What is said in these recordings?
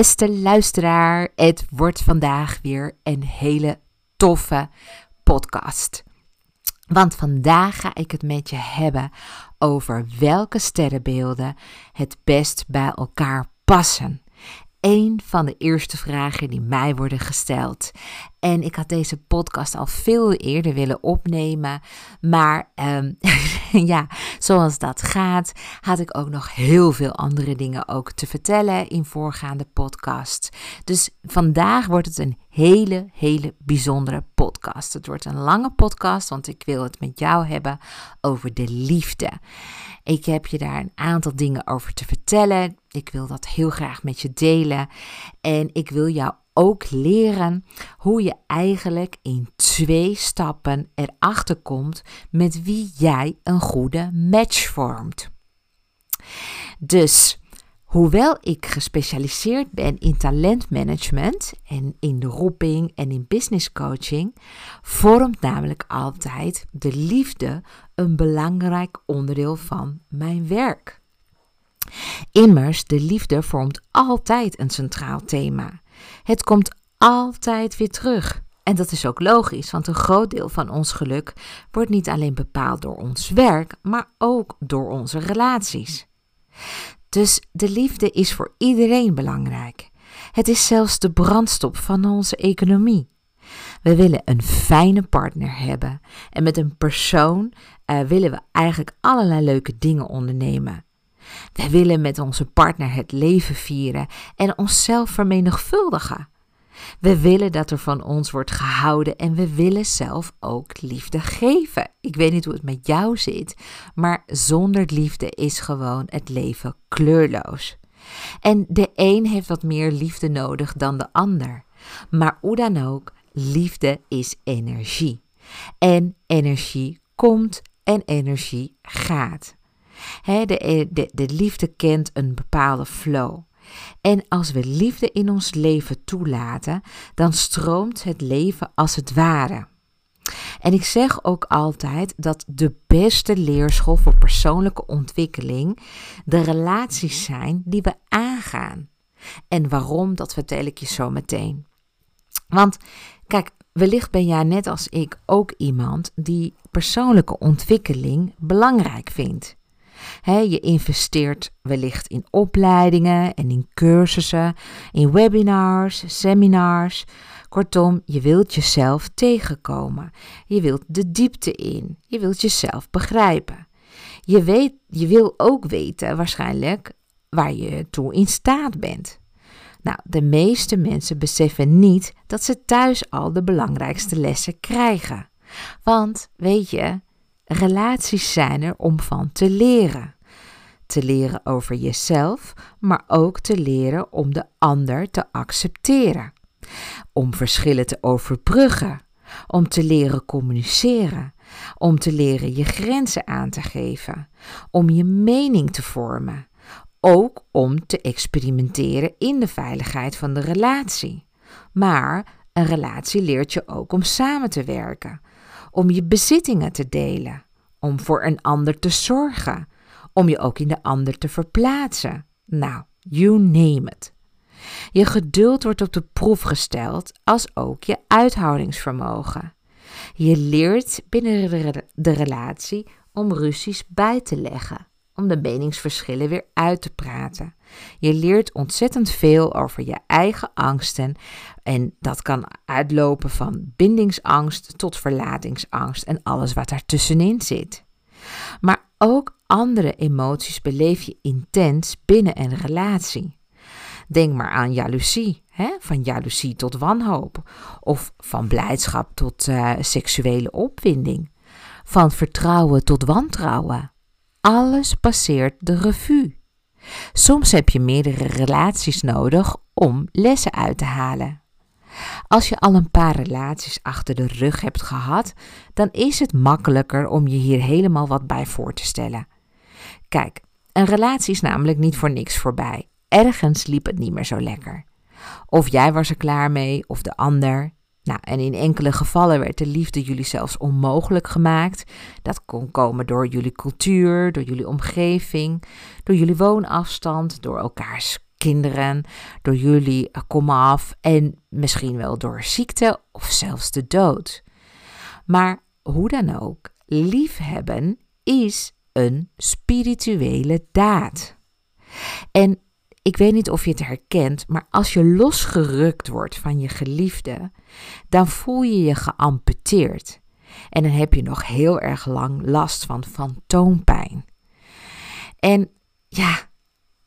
Beste luisteraar, het wordt vandaag weer een hele toffe podcast. Want vandaag ga ik het met je hebben over welke sterrenbeelden het best bij elkaar passen. Een van de eerste vragen die mij worden gesteld. En ik had deze podcast al veel eerder willen opnemen. Maar um, ja, zoals dat gaat, had ik ook nog heel veel andere dingen ook te vertellen in voorgaande podcasts. Dus vandaag wordt het een hele, hele bijzondere podcast. Het wordt een lange podcast, want ik wil het met jou hebben over de liefde. Ik heb je daar een aantal dingen over te vertellen. Ik wil dat heel graag met je delen. En ik wil jou ook leren hoe je eigenlijk in twee stappen erachter komt met wie jij een goede match vormt. Dus Hoewel ik gespecialiseerd ben in talentmanagement en in de roeping en in business coaching, vormt namelijk altijd de liefde een belangrijk onderdeel van mijn werk. Immers, de liefde vormt altijd een centraal thema. Het komt altijd weer terug. En dat is ook logisch, want een groot deel van ons geluk wordt niet alleen bepaald door ons werk, maar ook door onze relaties. Dus de liefde is voor iedereen belangrijk. Het is zelfs de brandstof van onze economie. We willen een fijne partner hebben en met een persoon uh, willen we eigenlijk allerlei leuke dingen ondernemen. We willen met onze partner het leven vieren en onszelf vermenigvuldigen. We willen dat er van ons wordt gehouden en we willen zelf ook liefde geven. Ik weet niet hoe het met jou zit, maar zonder liefde is gewoon het leven kleurloos. En de een heeft wat meer liefde nodig dan de ander. Maar hoe dan ook, liefde is energie. En energie komt en energie gaat. de, de, de liefde kent een bepaalde flow. En als we liefde in ons leven toelaten, dan stroomt het leven als het ware. En ik zeg ook altijd dat de beste leerschool voor persoonlijke ontwikkeling de relaties zijn die we aangaan. En waarom, dat vertel ik je zo meteen. Want kijk, wellicht ben jij net als ik ook iemand die persoonlijke ontwikkeling belangrijk vindt je investeert wellicht in opleidingen en in cursussen, in webinars, seminars. Kortom, je wilt jezelf tegenkomen. Je wilt de diepte in. Je wilt jezelf begrijpen. Je, weet, je wil ook weten waarschijnlijk waar je toe in staat bent. Nou, de meeste mensen beseffen niet dat ze thuis al de belangrijkste lessen krijgen. Want, weet je, Relaties zijn er om van te leren. Te leren over jezelf, maar ook te leren om de ander te accepteren. Om verschillen te overbruggen. Om te leren communiceren. Om te leren je grenzen aan te geven. Om je mening te vormen. Ook om te experimenteren in de veiligheid van de relatie. Maar een relatie leert je ook om samen te werken om je bezittingen te delen, om voor een ander te zorgen, om je ook in de ander te verplaatsen. Nou, you name it. Je geduld wordt op de proef gesteld, als ook je uithoudingsvermogen. Je leert binnen de relatie om ruzies bij te leggen, om de meningsverschillen weer uit te praten. Je leert ontzettend veel over je eigen angsten en dat kan uitlopen van bindingsangst tot verlatingsangst en alles wat daartussenin zit. Maar ook andere emoties beleef je intens binnen een relatie. Denk maar aan jaloezie, hè? van jaloezie tot wanhoop, of van blijdschap tot uh, seksuele opwinding, van vertrouwen tot wantrouwen. Alles passeert de revue. Soms heb je meerdere relaties nodig om lessen uit te halen. Als je al een paar relaties achter de rug hebt gehad, dan is het makkelijker om je hier helemaal wat bij voor te stellen. Kijk, een relatie is namelijk niet voor niks voorbij. Ergens liep het niet meer zo lekker. Of jij was er klaar mee, of de ander. Nou, en in enkele gevallen werd de liefde jullie zelfs onmogelijk gemaakt. Dat kon komen door jullie cultuur, door jullie omgeving, door jullie woonafstand, door elkaars kinderen, door jullie komaf en misschien wel door ziekte of zelfs de dood. Maar hoe dan ook, liefhebben is een spirituele daad. En ik weet niet of je het herkent, maar als je losgerukt wordt van je geliefde, dan voel je je geamputeerd. En dan heb je nog heel erg lang last van fantoompijn. En ja,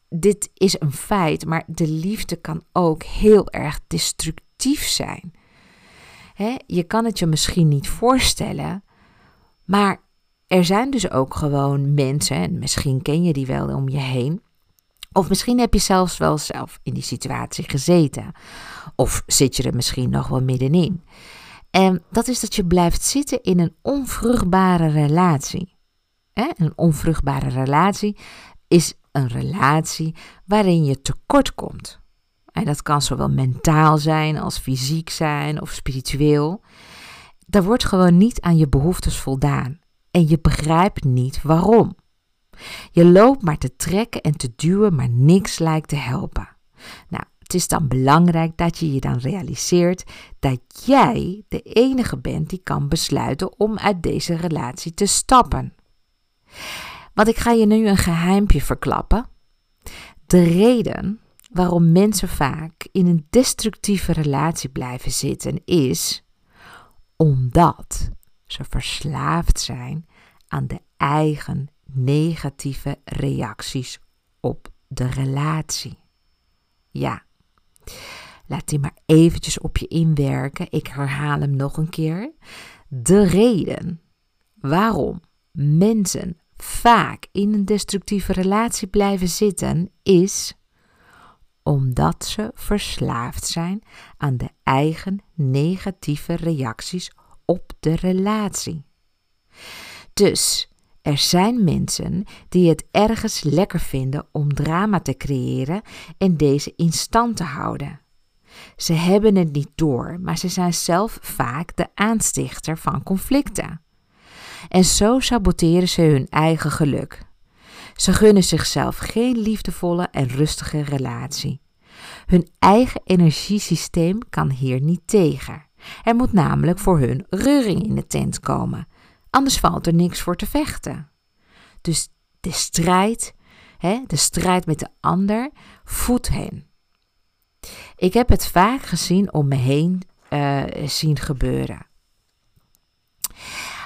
dit is een feit, maar de liefde kan ook heel erg destructief zijn. je kan het je misschien niet voorstellen, maar er zijn dus ook gewoon mensen, en misschien ken je die wel om je heen, of misschien heb je zelfs wel zelf in die situatie gezeten, of zit je er misschien nog wel middenin. En dat is dat je blijft zitten in een onvruchtbare relatie. Een onvruchtbare relatie is een relatie waarin je tekort komt. En dat kan zowel mentaal zijn als fysiek zijn of spiritueel. Daar wordt gewoon niet aan je behoeftes voldaan. En je begrijpt niet waarom. Je loopt maar te trekken en te duwen, maar niks lijkt te helpen. Nou, het is dan belangrijk dat je je dan realiseert dat jij de enige bent die kan besluiten om uit deze relatie te stappen. Want ik ga je nu een geheimpje verklappen. De reden waarom mensen vaak in een destructieve relatie blijven zitten is omdat ze verslaafd zijn aan de eigen negatieve reacties op de relatie. Ja, laat die maar eventjes op je inwerken. Ik herhaal hem nog een keer. De reden waarom mensen vaak in een destructieve relatie blijven zitten is omdat ze verslaafd zijn aan de eigen negatieve reacties op de relatie. Dus er zijn mensen die het ergens lekker vinden om drama te creëren en deze in stand te houden. Ze hebben het niet door, maar ze zijn zelf vaak de aanstichter van conflicten. En zo saboteren ze hun eigen geluk. Ze gunnen zichzelf geen liefdevolle en rustige relatie. Hun eigen energiesysteem kan hier niet tegen. Er moet namelijk voor hun reuring in de tent komen. Anders valt er niks voor te vechten. Dus de strijd, hè, de strijd met de ander, voedt hen. Ik heb het vaak gezien om me heen uh, zien gebeuren.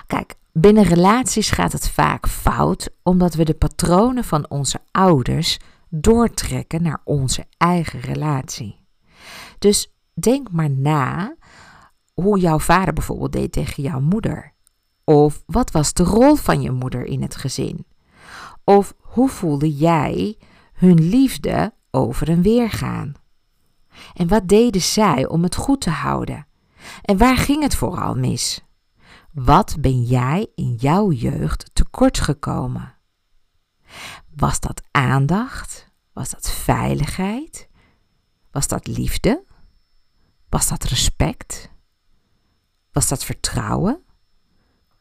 Kijk, binnen relaties gaat het vaak fout omdat we de patronen van onze ouders doortrekken naar onze eigen relatie. Dus denk maar na hoe jouw vader bijvoorbeeld deed tegen jouw moeder. Of wat was de rol van je moeder in het gezin? Of hoe voelde jij hun liefde over en weer gaan? En wat deden zij om het goed te houden? En waar ging het vooral mis? Wat ben jij in jouw jeugd tekort gekomen? Was dat aandacht? Was dat veiligheid? Was dat liefde? Was dat respect? Was dat vertrouwen?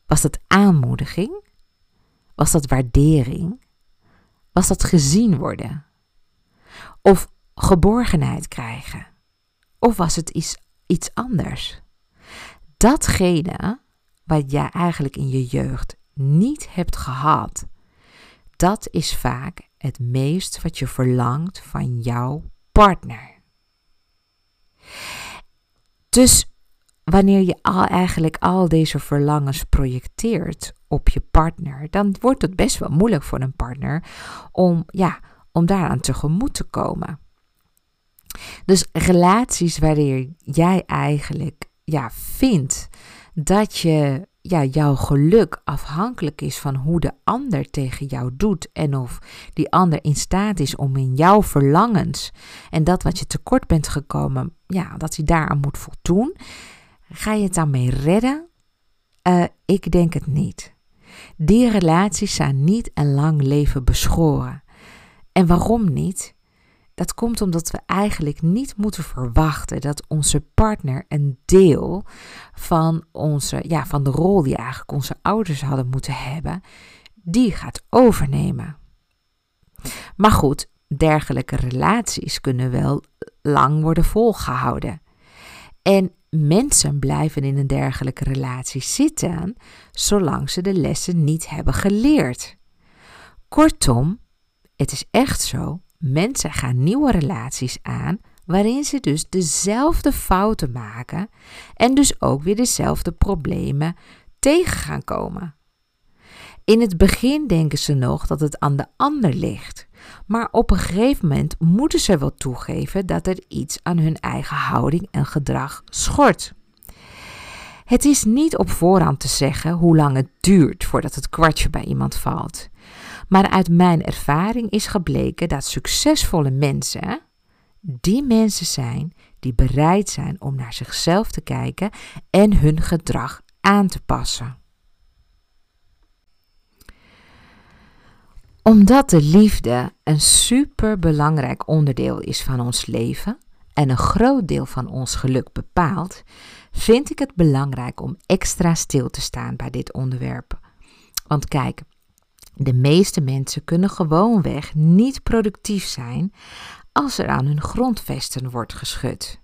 Was dat aanmoediging? Was dat waardering? Was dat gezien worden? Of geborgenheid krijgen? Of was het iets, iets anders? Datgene wat jij eigenlijk in je jeugd niet hebt gehad, dat is vaak het meest wat je verlangt van jouw partner. Dus wanneer je al eigenlijk al deze verlangens projecteert op je partner, dan wordt het best wel moeilijk voor een partner om, ja, om daaraan tegemoet te komen. Dus relaties waarin jij eigenlijk ja, vindt dat je ja, jouw geluk afhankelijk is van hoe de ander tegen jou doet en of die ander in staat is om in jouw verlangens en dat wat je tekort bent gekomen, ja, dat hij daaraan moet voldoen. Ga je het daarmee redden? Uh, ik denk het niet. Die relaties zijn niet een lang leven beschoren. En waarom niet? Dat komt omdat we eigenlijk niet moeten verwachten dat onze partner een deel van, onze, ja, van de rol die eigenlijk onze ouders hadden moeten hebben, die gaat overnemen. Maar goed, dergelijke relaties kunnen wel lang worden volgehouden. En mensen blijven in een dergelijke relatie zitten zolang ze de lessen niet hebben geleerd. Kortom, het is echt zo: mensen gaan nieuwe relaties aan waarin ze dus dezelfde fouten maken en dus ook weer dezelfde problemen tegen gaan komen. In het begin denken ze nog dat het aan de ander ligt, maar op een gegeven moment moeten ze wel toegeven dat er iets aan hun eigen houding en gedrag schort. Het is niet op voorhand te zeggen hoe lang het duurt voordat het kwartje bij iemand valt. Maar uit mijn ervaring is gebleken dat succesvolle mensen die mensen zijn die bereid zijn om naar zichzelf te kijken en hun gedrag aan te passen. Omdat de liefde een super belangrijk onderdeel is van ons leven en een groot deel van ons geluk bepaalt, vind ik het belangrijk om extra stil te staan bij dit onderwerp. Want kijk, de meeste mensen kunnen gewoonweg niet productief zijn als er aan hun grondvesten wordt geschud.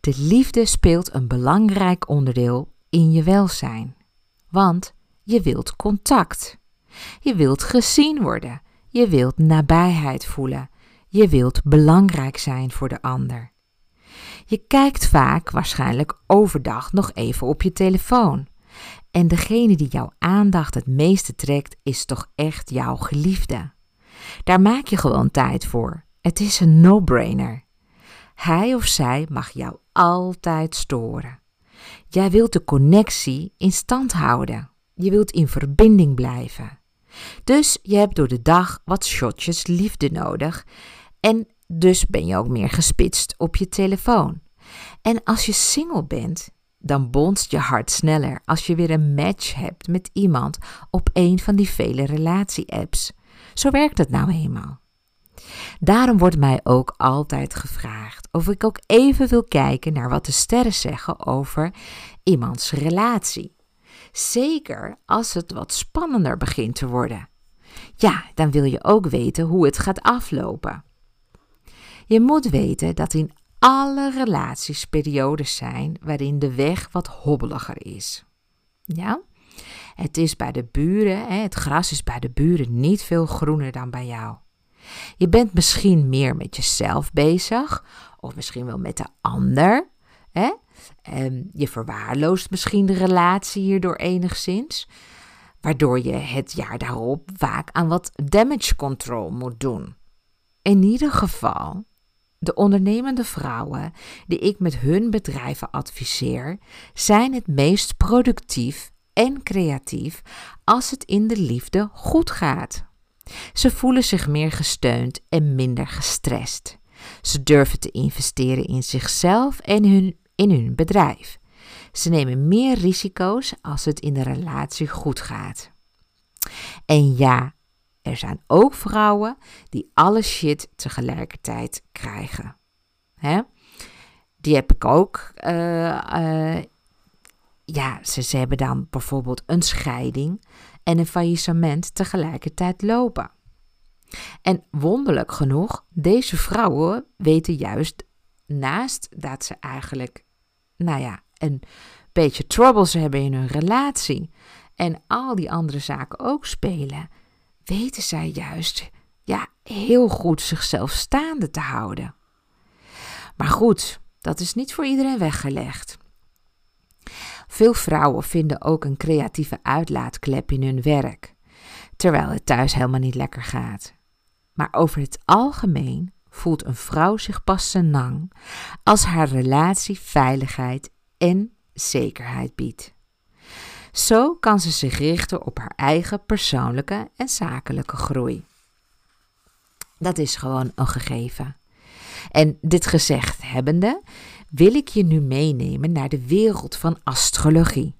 De liefde speelt een belangrijk onderdeel in je welzijn, want je wilt contact. Je wilt gezien worden. Je wilt nabijheid voelen. Je wilt belangrijk zijn voor de ander. Je kijkt vaak, waarschijnlijk overdag, nog even op je telefoon. En degene die jouw aandacht het meeste trekt, is toch echt jouw geliefde. Daar maak je gewoon tijd voor. Het is een no-brainer. Hij of zij mag jou altijd storen. Jij wilt de connectie in stand houden. Je wilt in verbinding blijven. Dus je hebt door de dag wat shotjes liefde nodig en dus ben je ook meer gespitst op je telefoon. En als je single bent, dan bonst je hart sneller als je weer een match hebt met iemand op een van die vele relatie-apps. Zo werkt het nou eenmaal. Daarom wordt mij ook altijd gevraagd of ik ook even wil kijken naar wat de sterren zeggen over iemands relatie. Zeker als het wat spannender begint te worden. Ja, dan wil je ook weten hoe het gaat aflopen. Je moet weten dat in alle relaties periodes zijn waarin de weg wat hobbeliger is. Ja? Het is bij de buren, het gras is bij de buren niet veel groener dan bij jou. Je bent misschien meer met jezelf bezig, of misschien wel met de ander. Um, je verwaarloost misschien de relatie hierdoor enigszins, waardoor je het jaar daarop vaak aan wat damage control moet doen. In ieder geval, de ondernemende vrouwen die ik met hun bedrijven adviseer, zijn het meest productief en creatief als het in de liefde goed gaat. Ze voelen zich meer gesteund en minder gestrest. Ze durven te investeren in zichzelf en hun in hun bedrijf. Ze nemen meer risico's als het in de relatie goed gaat. En ja, er zijn ook vrouwen die alle shit tegelijkertijd krijgen. Hè? Die heb ik ook. Uh, uh, ja, ze, ze hebben dan bijvoorbeeld een scheiding en een faillissement tegelijkertijd lopen. En wonderlijk genoeg, deze vrouwen weten juist naast dat ze eigenlijk, nou ja, een beetje troubles hebben in hun relatie en al die andere zaken ook spelen, weten zij juist, ja, heel goed zichzelf staande te houden. Maar goed, dat is niet voor iedereen weggelegd. Veel vrouwen vinden ook een creatieve uitlaatklep in hun werk, terwijl het thuis helemaal niet lekker gaat. Maar over het algemeen voelt een vrouw zich pas senang als haar relatie veiligheid en zekerheid biedt. Zo kan ze zich richten op haar eigen persoonlijke en zakelijke groei. Dat is gewoon een gegeven. En dit gezegd hebbende, wil ik je nu meenemen naar de wereld van astrologie.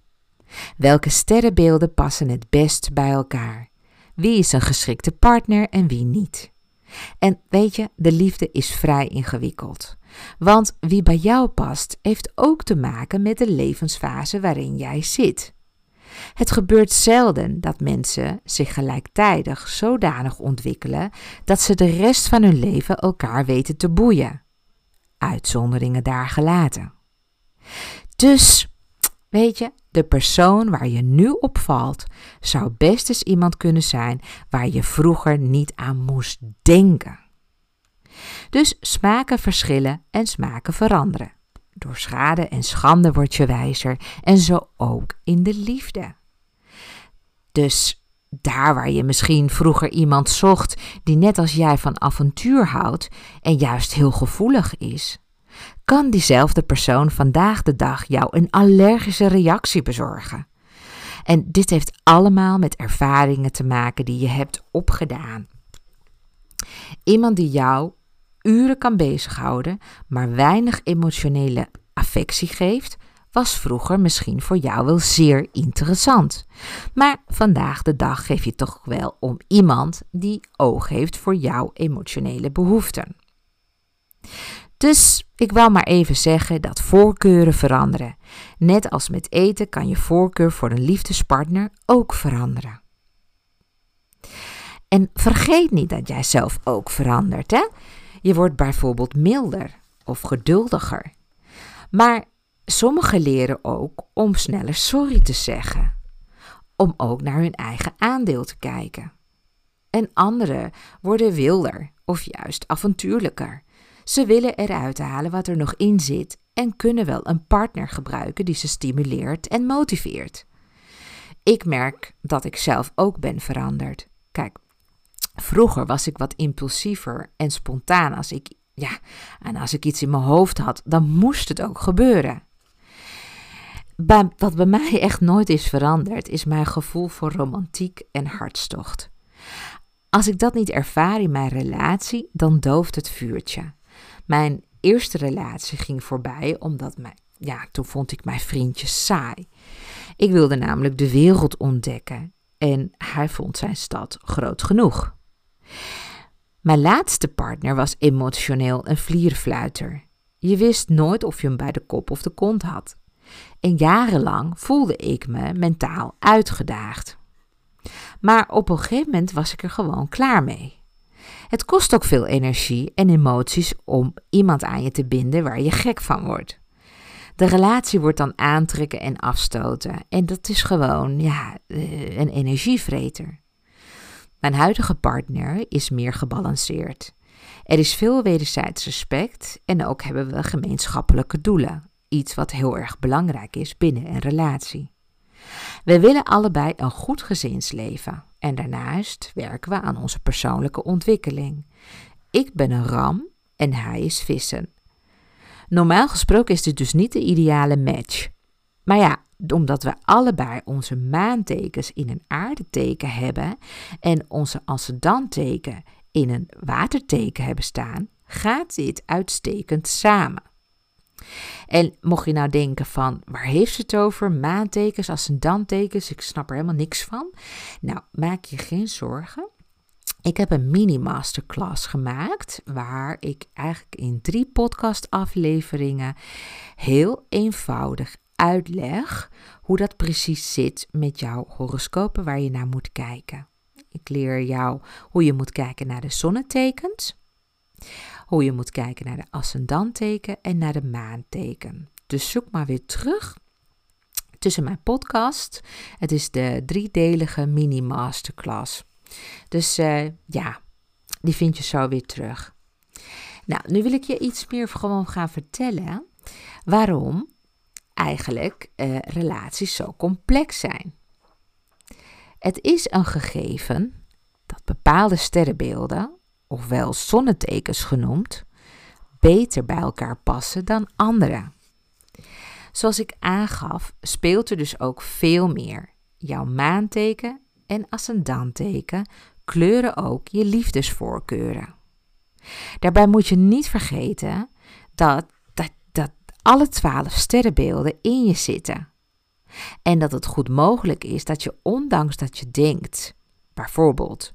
Welke sterrenbeelden passen het best bij elkaar? Wie is een geschikte partner en wie niet? En weet je, de liefde is vrij ingewikkeld. Want wie bij jou past, heeft ook te maken met de levensfase waarin jij zit. Het gebeurt zelden dat mensen zich gelijktijdig zodanig ontwikkelen dat ze de rest van hun leven elkaar weten te boeien. Uitzonderingen daar gelaten. Dus, weet je, de persoon waar je nu op valt, zou best eens iemand kunnen zijn waar je vroeger niet aan moest denken. Dus smaken verschillen en smaken veranderen. Door schade en schande word je wijzer en zo ook in de liefde. Dus daar waar je misschien vroeger iemand zocht die net als jij van avontuur houdt en juist heel gevoelig is, kan diezelfde persoon vandaag de dag jou een allergische reactie bezorgen. En dit heeft allemaal met ervaringen te maken die je hebt opgedaan. Iemand die jou uren kan bezighouden, maar weinig emotionele affectie geeft, was vroeger misschien voor jou wel zeer interessant. Maar vandaag de dag geef je toch wel om iemand die oog heeft voor jouw emotionele behoeften. Dus ik wil maar even zeggen dat voorkeuren veranderen. Net als met eten kan je voorkeur voor een liefdespartner ook veranderen. En vergeet niet dat jij zelf ook verandert. Hè? Je wordt bijvoorbeeld milder of geduldiger. Maar sommigen leren ook om sneller sorry te zeggen. Om ook naar hun eigen aandeel te kijken. En anderen worden wilder of juist avontuurlijker. Ze willen eruit halen wat er nog in zit en kunnen wel een partner gebruiken die ze stimuleert en motiveert. Ik merk dat ik zelf ook ben veranderd. Kijk, vroeger was ik wat impulsiever en spontaan als ik, ja, en als ik iets in mijn hoofd had, dan moest het ook gebeuren. Wat bij mij echt nooit is veranderd, is mijn gevoel voor romantiek en hartstocht. Als ik dat niet ervaar in mijn relatie, dan dooft het vuurtje. Mijn eerste relatie ging voorbij omdat mijn, ja, toen vond ik mijn vriendje saai. Ik wilde namelijk de wereld ontdekken en hij vond zijn stad groot genoeg. Mijn laatste partner was emotioneel een vlierfluiter. Je wist nooit of je hem bij de kop of de kont had. En jarenlang voelde ik me mentaal uitgedaagd. Maar op een gegeven moment was ik er gewoon klaar mee. Het kost ook veel energie en emoties om iemand aan je te binden waar je gek van wordt. De relatie wordt dan aantrekken en afstoten. En dat is gewoon, ja, eh, een energievreter. Mijn huidige partner is meer gebalanceerd. Er is veel wederzijds respect en ook hebben we gemeenschappelijke doelen. Iets wat heel erg belangrijk is binnen een relatie. We willen allebei een goed gezinsleven en daarnaast werken we aan onze persoonlijke ontwikkeling. Ik ben een ram en hij is vissen. Normaal gesproken is dit dus niet de ideale match. Maar ja, omdat we allebei onze maantekens in een aardeteken hebben en onze ascendanteken in een waterteken hebben staan, gaat dit uitstekend samen. En mocht je nou denken van, waar heeft ze het over? Maantekens, ascendanttekens, ik snap er helemaal niks van. Nou, maak je geen zorgen. Ik heb een mini-masterclass gemaakt waar ik eigenlijk in drie podcast-afleveringen heel eenvoudig uitleg hoe dat precies zit met jouw horoscopen waar je naar moet kijken. Ik leer jou hoe je moet kijken naar de zonnetekens, hoe je moet kijken naar de ascendanteken en naar de maanteken. Dus zoek maar weer terug tussen mijn podcast. Het is de driedelige mini masterclass. Dus uh, ja, die vind je zo weer terug. Nou, nu wil ik je iets meer gewoon gaan vertellen waarom eigenlijk uh, relaties zo complex zijn. Het is een gegeven dat bepaalde sterrenbeelden, ofwel zonnetekens genoemd, beter bij elkaar passen dan andere. Zoals ik aangaf, speelt er dus ook veel meer. Jouw maanteken en ascendanteken kleuren ook je liefdesvoorkeuren. Daarbij moet je niet vergeten dat, dat, dat alle twaalf sterrenbeelden in je zitten. En dat het goed mogelijk is dat je, ondanks dat je denkt, bijvoorbeeld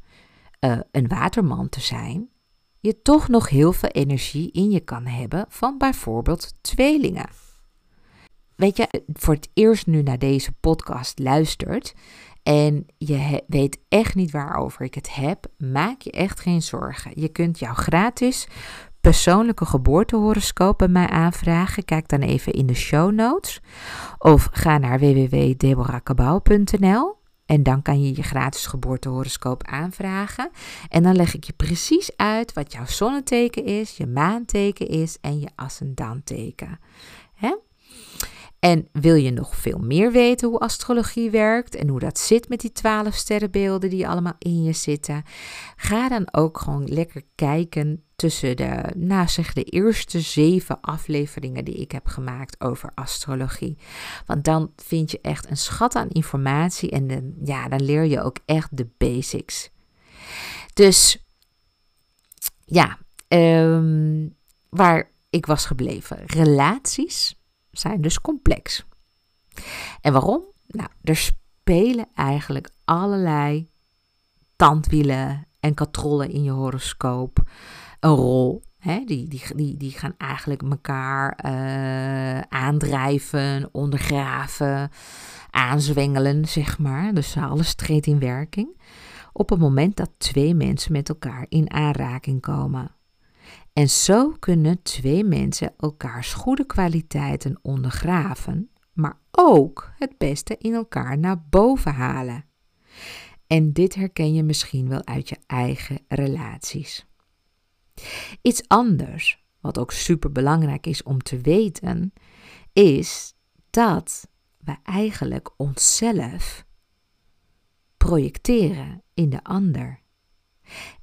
uh, een waterman te zijn, je toch nog heel veel energie in je kan hebben van bijvoorbeeld tweelingen. weet je, voor het eerst nu naar deze podcast luistert en je weet echt niet waarover ik het heb, maak je echt geen zorgen. Je kunt jouw gratis persoonlijke geboortehoroscoop bij mij aanvragen. Kijk dan even in de show notes of ga naar www.deborahkabau.nl en dan kan je je gratis geboortehoroscoop aanvragen. En dan leg ik je precies uit wat jouw zonneteken is, je maanteken is en je ascendanteken. Hè? En wil je nog veel meer weten hoe astrologie werkt en hoe dat zit met die twaalf sterrenbeelden die allemaal in je zitten? Ga dan ook gewoon lekker kijken tussen de, nou zeg, de eerste zeven afleveringen die ik heb gemaakt over astrologie. Want dan vind je echt een schat aan informatie en ja, dan leer je ook echt de basics. Dus ja, um, waar ik was gebleven. Relaties zijn dus complex. En waarom? Nou, er spelen eigenlijk allerlei tandwielen en katrollen in je horoscoop een rol. Die, die, die, die gaan eigenlijk elkaar uh, aandrijven, ondergraven, aanzwengelen, zeg maar. Dus alles treedt in werking. Op het moment dat twee mensen met elkaar in aanraking komen. En zo kunnen twee mensen elkaars goede kwaliteiten ondergraven, maar ook het beste in elkaar naar boven halen. En dit herken je misschien wel uit je eigen relaties. Iets anders, wat ook super belangrijk is om te weten, is dat we eigenlijk onszelf projecteren in de ander.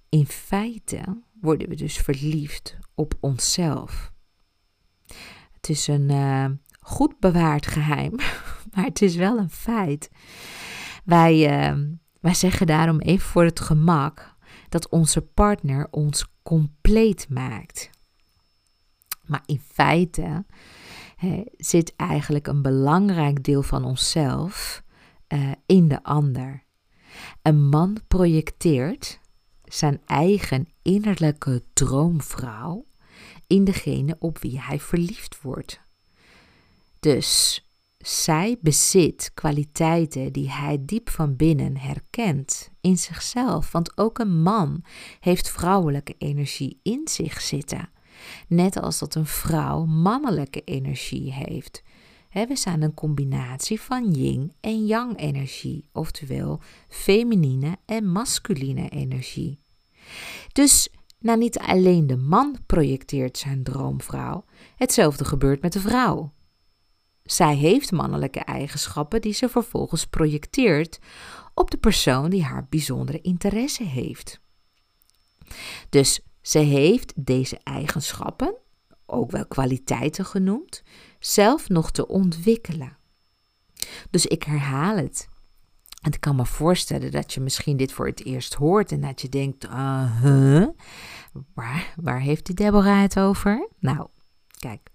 In feite worden we dus verliefd op onszelf. Het is een uh, goed bewaard geheim, maar het is wel een feit. Wij, uh, wij zeggen daarom even voor het gemak dat onze partner ons compleet maakt. Maar in feite zit eigenlijk een belangrijk deel van onszelf uh, in de ander. Een man projecteert zijn eigen innerlijke droomvrouw in degene op wie hij verliefd wordt. Dus zij bezit kwaliteiten die hij diep van binnen herkent in zichzelf, want ook een man heeft vrouwelijke energie in zich zitten, net als dat een vrouw mannelijke energie heeft. we zijn een combinatie van yin en yang energie, oftewel feminine en masculine energie. Dus nou niet alleen de man projecteert zijn droomvrouw, hetzelfde gebeurt met de vrouw. Zij heeft mannelijke eigenschappen die ze vervolgens projecteert op de persoon die haar bijzondere interesse heeft. Dus ze heeft deze eigenschappen, ook wel kwaliteiten genoemd, zelf nog te ontwikkelen. Dus ik herhaal het. En ik kan me voorstellen dat je misschien dit voor het eerst hoort en dat je denkt, uh, waar, waar heeft die Deborah het over? Nou, kijk.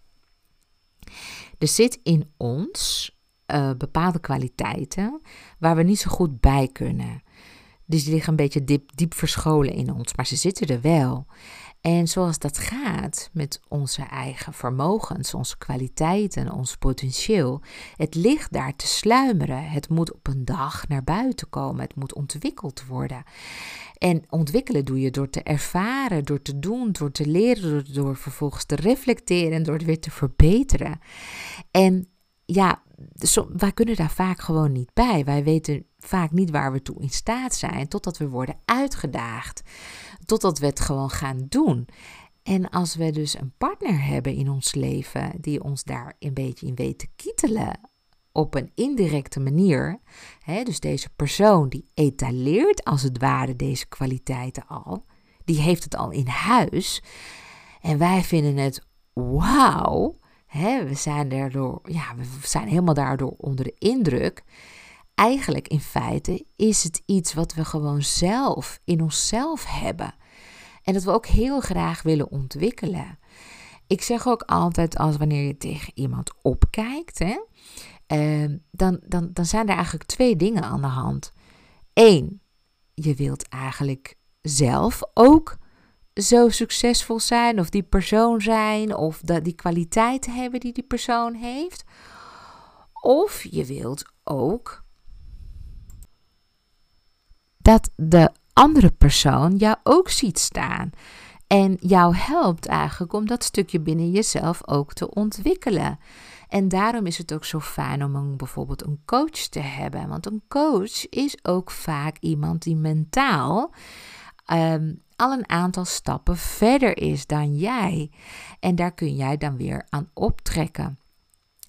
Er zit in ons uh, bepaalde kwaliteiten waar we niet zo goed bij kunnen. Dus die liggen een beetje diep, diep verscholen in ons, maar ze zitten er wel. En zoals dat gaat met onze eigen vermogens, onze kwaliteiten, ons potentieel, het ligt daar te sluimeren. Het moet op een dag naar buiten komen, het moet ontwikkeld worden. En ontwikkelen doe je door te ervaren, door te doen, door te leren, door, vervolgens te reflecteren en door het weer te verbeteren. En ja, wij kunnen daar vaak gewoon niet bij. Wij weten vaak niet waar we toe in staat zijn, totdat we worden uitgedaagd, totdat we het gewoon gaan doen. En als we dus een partner hebben in ons leven die ons daar een beetje in weet te kietelen op een indirecte manier, hè, dus deze persoon die etaleert als het ware deze kwaliteiten al, die heeft het al in huis. En wij vinden het wauw, we zijn daardoor, ja, we zijn helemaal daardoor onder de indruk. Eigenlijk in feite is het iets wat we gewoon zelf in onszelf hebben. En dat we ook heel graag willen ontwikkelen. Ik zeg ook altijd als wanneer je tegen iemand opkijkt, hè, uh, dan, dan, dan zijn er eigenlijk twee dingen aan de hand. Eén, je wilt eigenlijk zelf ook zo succesvol zijn of die persoon zijn of dat die kwaliteiten hebben die die persoon heeft. Of je wilt ook dat de andere persoon jou ook ziet staan. En jou helpt eigenlijk om dat stukje binnen jezelf ook te ontwikkelen. En daarom is het ook zo fijn om een, bijvoorbeeld een coach te hebben. Want een coach is ook vaak iemand die mentaal ehm, al een aantal stappen verder is dan jij. En daar kun jij dan weer aan optrekken.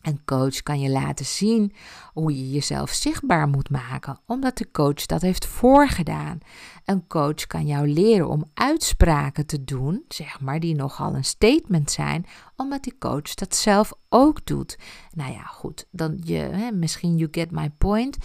Een coach kan je laten zien hoe je jezelf zichtbaar moet maken, omdat de coach dat heeft voorgedaan. Een coach kan jou leren om uitspraken te doen, zeg maar, die nogal een statement zijn, omdat die coach dat zelf ook doet. Nou ja, goed, dan je, hè, misschien you get my point.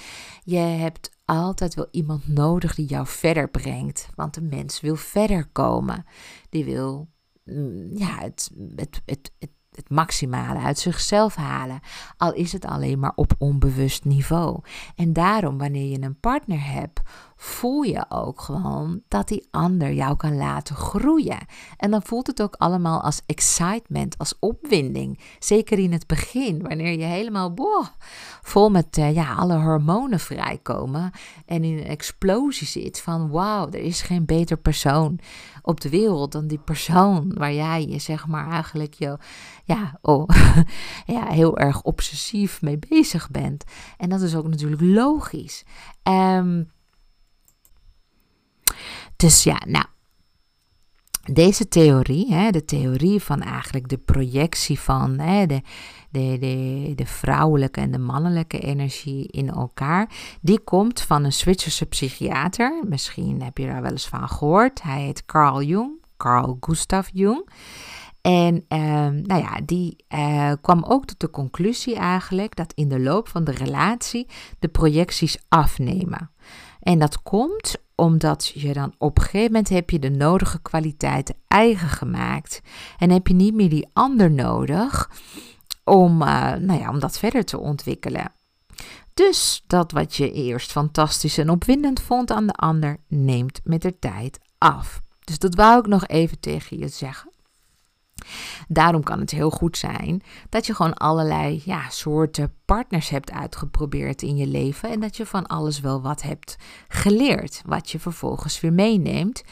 Je hebt altijd wel iemand nodig die jou verder brengt, want de mens wil verder komen. Die wil mm, ja, het, het, het, het het maximale uit zichzelf halen, al is het alleen maar op onbewust niveau. En daarom, wanneer je een partner hebt, voel je ook gewoon dat die ander jou kan laten groeien. En dan voelt het ook allemaal als excitement, als opwinding. Zeker in het begin, wanneer je helemaal boah, vol met uh, ja, alle hormonen vrijkomen en in een explosie zit van wauw, er is geen beter persoon op de wereld dan die persoon waar jij je zeg maar eigenlijk je, ja, oh, ja, heel erg obsessief mee bezig bent. En dat is ook natuurlijk logisch. Um, dus ja, nou, deze theorie, hè, de theorie van eigenlijk de projectie van hè, de, de, de, de vrouwelijke en de mannelijke energie in elkaar, die komt van een Zwitserse psychiater. Misschien heb je daar wel eens van gehoord. Hij heet Carl Jung, Carl Gustav Jung. En uh, nou ja, die uh, kwam ook tot de conclusie eigenlijk dat in de loop van de relatie de projecties afnemen. En dat komt omdat je dan op een gegeven moment heb je de nodige kwaliteiten eigen gemaakt. En heb je niet meer die ander nodig om, uh, nou ja, om dat verder te ontwikkelen. Dus dat wat je eerst fantastisch en opwindend vond aan de ander, neemt met de tijd af. Dus dat wou ik nog even tegen je zeggen. Daarom kan het heel goed zijn dat je gewoon allerlei ja, soorten partners hebt uitgeprobeerd in je leven en dat je van alles wel wat hebt geleerd, wat je vervolgens weer meeneemt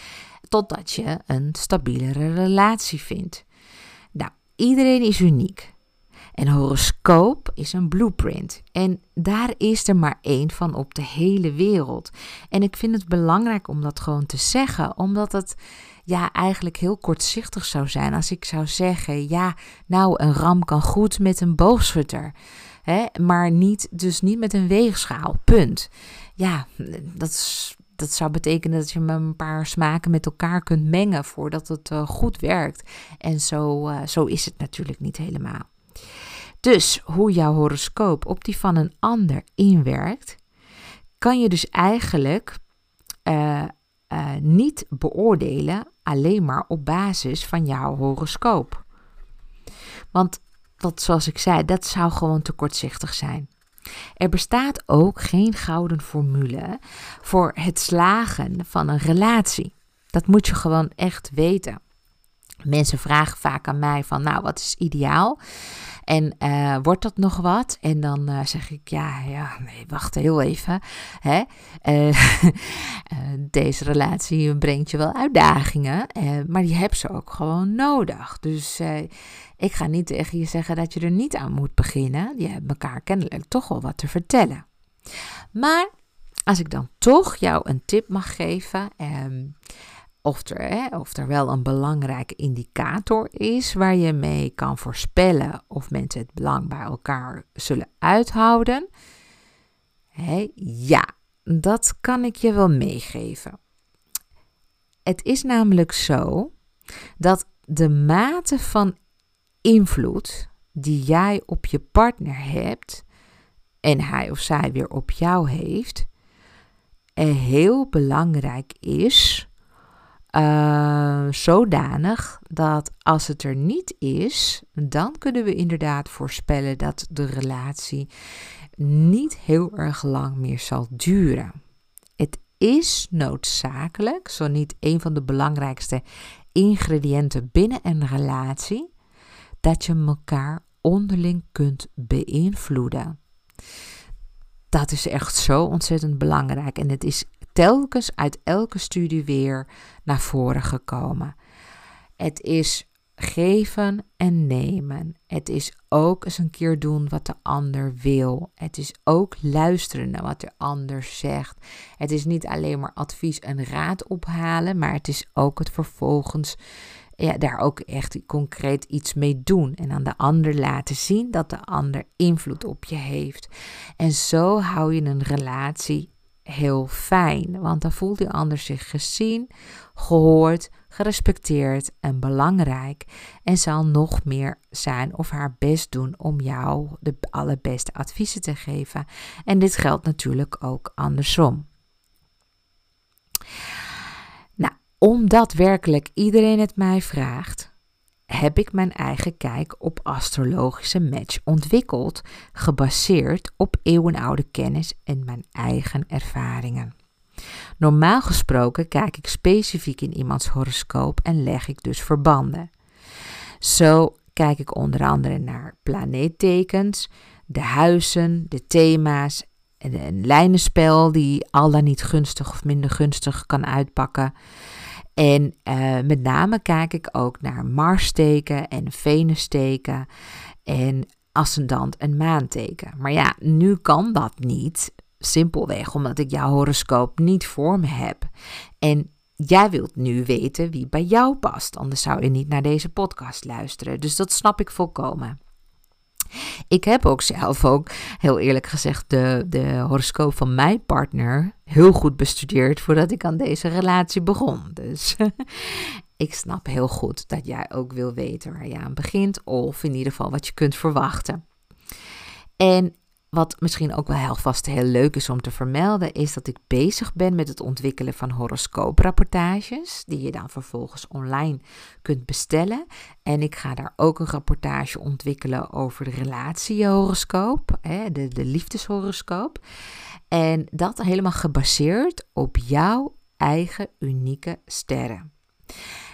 totdat je een stabielere relatie vindt. Nou, iedereen is uniek. En horoscoop is een blueprint. En daar is er maar één van op de hele wereld. En ik vind het belangrijk om dat gewoon te zeggen, omdat het ja, eigenlijk heel kortzichtig zou zijn als ik zou zeggen: ja, nou, een ram kan goed met een boogschutter. Hè, maar niet, dus niet met een weegschaal. Punt. Ja, dat, dat zou betekenen dat je met een paar smaken met elkaar kunt mengen voordat het uh, goed werkt. En zo, uh, zo is het natuurlijk niet helemaal. Dus hoe jouw horoscoop op die van een ander inwerkt, kan je dus eigenlijk uh, niet beoordelen alleen maar op basis van jouw horoscoop. Want dat, zoals ik zei, dat zou gewoon te kortzichtig zijn. Er bestaat ook geen gouden formule voor het slagen van een relatie. Dat moet je gewoon echt weten. Mensen vragen vaak aan mij van, nou, wat is ideaal? En uh, wordt dat nog wat? En dan uh, zeg ik, ja, ja, nee, wacht heel even. Hè? Uh, deze relatie brengt je wel uitdagingen, maar die heb ze ook gewoon nodig. Dus ik ga niet tegen je zeggen dat je er niet aan moet beginnen. Je hebt elkaar kennelijk toch wel wat te vertellen. Maar als ik dan toch jou een tip mag geven. Ehm, of er, of er wel een belangrijke indicator is waar je mee kan voorspellen of mensen het belang bij elkaar zullen uithouden. Ja, dat kan ik je wel meegeven. Het is namelijk zo dat de mate van invloed die jij op je partner hebt en hij of zij weer op jou heeft, heel belangrijk is uh, zodanig dat als het er niet is, dan kunnen we inderdaad voorspellen dat de relatie niet heel erg lang meer zal duren. Het is noodzakelijk, zo niet een van de belangrijkste ingrediënten binnen een relatie, dat je elkaar onderling kunt beïnvloeden. Dat is echt zo ontzettend belangrijk. En het is telkens uit elke studie weer naar voren gekomen. Het is geven en nemen. Het is ook eens een keer doen wat de ander wil. Het is ook luisteren naar wat de ander zegt. Het is niet alleen maar advies en raad ophalen, maar het is ook het vervolgens ja, daar ook echt concreet iets mee doen. En aan de ander laten zien dat de ander invloed op je heeft. En zo hou je een relatie heel fijn, want dan voelt die ander zich gezien, gehoord, gerespecteerd en belangrijk en zal nog meer zijn of haar best doen om jou de allerbeste adviezen te geven. En dit geldt natuurlijk ook andersom. Nou, omdat werkelijk iedereen het mij vraagt, heb ik mijn eigen kijk op astrologische match ontwikkeld, gebaseerd op eeuwenoude kennis en mijn eigen ervaringen. Normaal gesproken kijk ik specifiek in iemands horoscoop en leg ik dus verbanden. Zo kijk ik onder andere naar planeettekens, de huizen, de thema's, een lijnenspel die al dan niet gunstig of minder gunstig kan uitpakken. En uh, met name kijk ik ook naar Marsteken en Venusteken en ascendant en maanteken. Maar ja, nu kan dat niet. Simpelweg omdat ik jouw horoscoop niet voor me heb. En jij wilt nu weten wie bij jou past, anders zou je niet naar deze podcast luisteren. Dus dat snap ik volkomen. Ik heb ook zelf ook, heel eerlijk gezegd, de, de horoscoop van mijn partner heel goed bestudeerd voordat ik aan deze relatie begon. Dus ik snap heel goed dat jij ook wil weten waar je aan begint, of in ieder geval wat je kunt verwachten. En wat misschien ook wel heel vast heel leuk is om te vermelden, is dat ik bezig ben met het ontwikkelen van horoscooprapportages, die je dan vervolgens online kunt bestellen. En ik ga daar ook een rapportage ontwikkelen over de relatiehoroscoop, de, de liefdeshoroscoop. En dat helemaal gebaseerd op jouw eigen unieke sterren.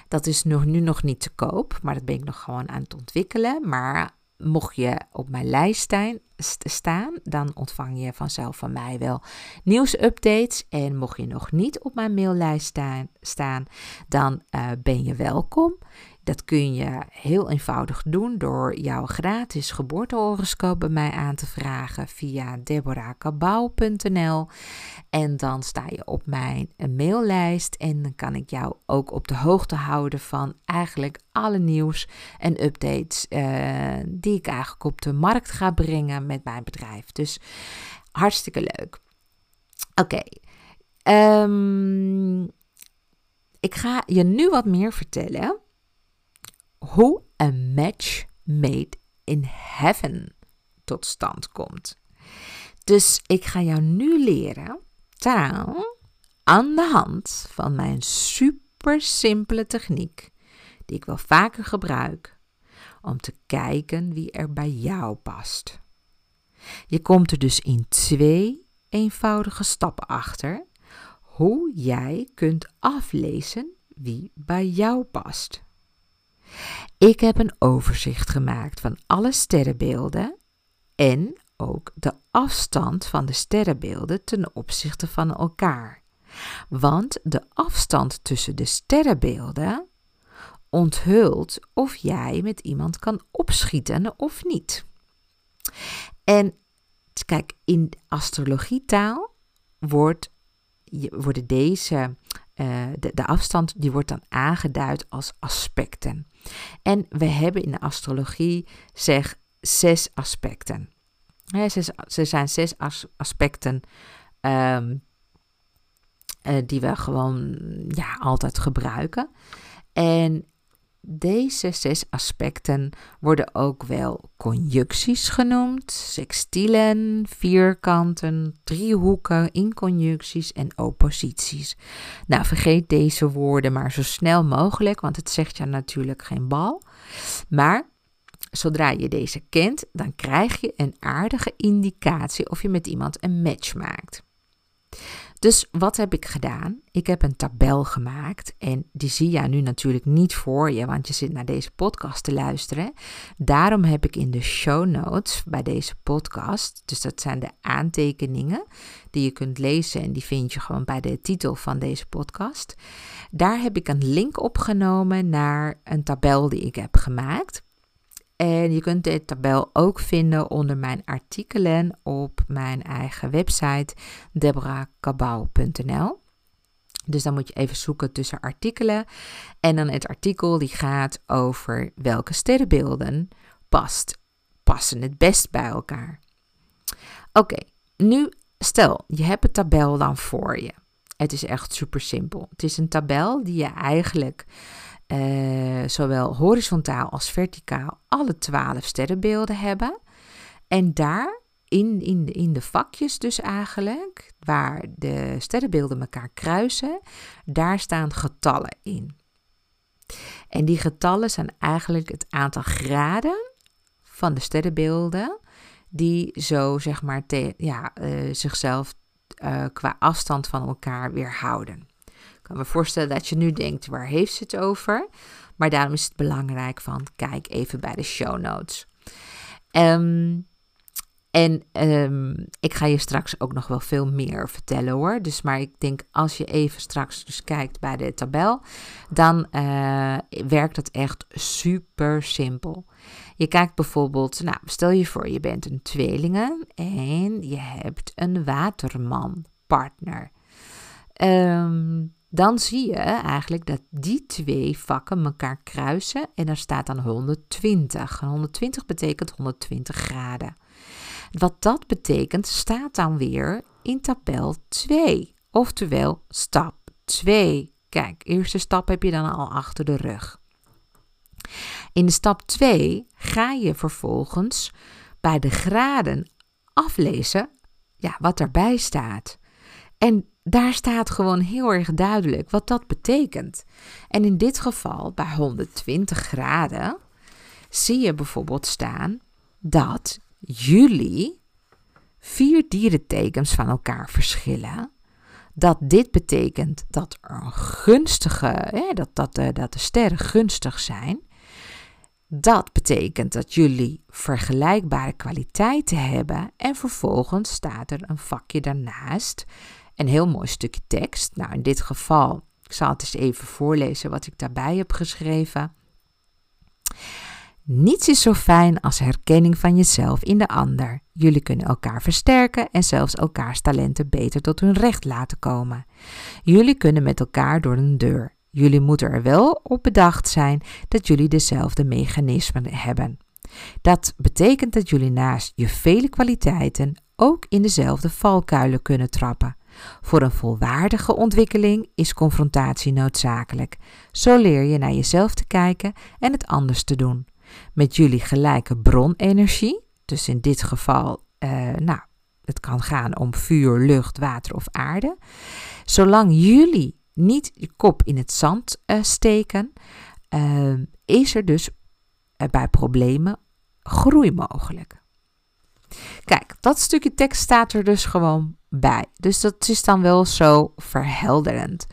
Dat is nog, nu nog niet te koop, maar dat ben ik nog gewoon aan het ontwikkelen. Maar mocht je op mijn lijst staan, dan ontvang je vanzelf van mij wel nieuwsupdates. En mocht je nog niet op mijn maillijst staan, dan uh, ben je welkom. Dat kun je heel eenvoudig doen door jouw gratis geboortehoroscoop bij mij aan te vragen via deborahkabau.nl. En dan sta je op mijn maillijst en dan kan ik jou ook op de hoogte houden van eigenlijk alle nieuws en updates uh, die ik eigenlijk op de markt ga brengen met mijn bedrijf. Dus hartstikke leuk. Oké. Ehm, ik ga je nu wat meer vertellen hoe een match made in heaven tot stand komt. Dus ik ga jou nu leren taal aan de hand van mijn super simpele techniek, die ik wel vaker gebruik, om te kijken wie er bij jou past. Je komt er dus in twee eenvoudige stappen achter hoe jij kunt aflezen wie bij jou past. Ik heb een overzicht gemaakt van alle sterrenbeelden en ook de afstand van de sterrenbeelden ten opzichte van elkaar. Want de afstand tussen de sterrenbeelden onthult of jij met iemand kan opschieten of niet. En kijk, in astrologietaal wordt, worden deze, de, de afstand die wordt dan aangeduid als aspecten. En we hebben in de astrologie zeg zes aspecten. Er zijn zes aspecten um, uh, die we gewoon ja, altijd gebruiken. En deze zes aspecten worden ook wel conjuncties genoemd, sextielen, vierkanten, driehoeken, inconjuncties en opposities. Nou, vergeet deze woorden maar zo snel mogelijk, want het zegt je natuurlijk geen bal. Maar zodra je deze kent, dan krijg je een aardige indicatie of je met iemand een match maakt. Dus wat heb ik gedaan? Ik heb een tabel gemaakt en die zie je nu natuurlijk niet voor je, want je zit naar deze podcast te luisteren. Daarom heb ik in de show notes bij deze podcast, dus dat zijn de aantekeningen die je kunt lezen en die vind je gewoon bij de titel van deze podcast. Daar heb ik een link opgenomen naar een tabel die ik heb gemaakt. En je kunt deze tabel ook vinden onder mijn artikelen op mijn eigen website deborahkabau.nl. Dus dan moet je even zoeken tussen artikelen. En dan het artikel die gaat over welke sterrenbeelden past, passen het best bij elkaar. Oké, nu stel je hebt een tabel dan voor je. Het is echt super simpel. Het is een tabel die je eigenlijk uh, zowel horizontaal als verticaal alle twaalf sterrenbeelden hebben. En daar in, in, de, in de vakjes dus eigenlijk, waar de sterrenbeelden elkaar kruisen, daar staan getallen in. En die getallen zijn eigenlijk het aantal graden van de sterrenbeelden die zo zeg maar ja, uh, zichzelf uh, qua afstand van elkaar weerhouden kan me voorstellen dat je nu denkt, waar heeft ze het over? Maar daarom is het belangrijk van, kijk even bij de show notes. Um, en um, ik ga je straks ook nog wel veel meer vertellen hoor. Dus maar ik denk als je even straks dus kijkt bij de tabel, dan uh, werkt het echt super simpel. Je kijkt bijvoorbeeld, nou stel je voor je bent een tweelingen en je hebt een waterman partner. Um, dan zie je eigenlijk dat die twee vakken elkaar kruisen en er staat dan 120. 120 betekent 120 graden. Wat dat betekent staat dan weer in tabel 2, oftewel stap 2. Kijk, eerste stap heb je dan al achter de rug. In de stap 2 ga je vervolgens bij de graden aflezen ja, wat erbij staat. En daar staat gewoon heel erg duidelijk wat dat betekent. En in dit geval, bij 120 graden, zie je bijvoorbeeld staan dat jullie vier dierentekens van elkaar verschillen. Dat dit betekent dat er een gunstige, dat, dat, de, dat de sterren gunstig zijn. Dat betekent dat jullie vergelijkbare kwaliteiten hebben. En vervolgens staat er een vakje daarnaast een heel mooi stukje tekst. Nou, in dit geval, ik zal het eens even voorlezen wat ik daarbij heb geschreven. Niets is zo fijn als herkenning van jezelf in de ander. Jullie kunnen elkaar versterken en zelfs elkaars talenten beter tot hun recht laten komen. Jullie kunnen met elkaar door een deur. Jullie moeten er wel op bedacht zijn dat jullie dezelfde mechanismen hebben. Dat betekent dat jullie naast je vele kwaliteiten ook in dezelfde valkuilen kunnen trappen. Voor een volwaardige ontwikkeling is confrontatie noodzakelijk. Zo leer je naar jezelf te kijken en het anders te doen. Met jullie gelijke bronenergie, dus in dit geval, uh, nou, het kan gaan om vuur, lucht, water of aarde. Zolang jullie niet je kop in het zand uh, steken, uh, is er dus bij problemen groei mogelijk. Kijk, dat stukje tekst staat er dus gewoon bij. Dus dat is dan wel zo verhelderend.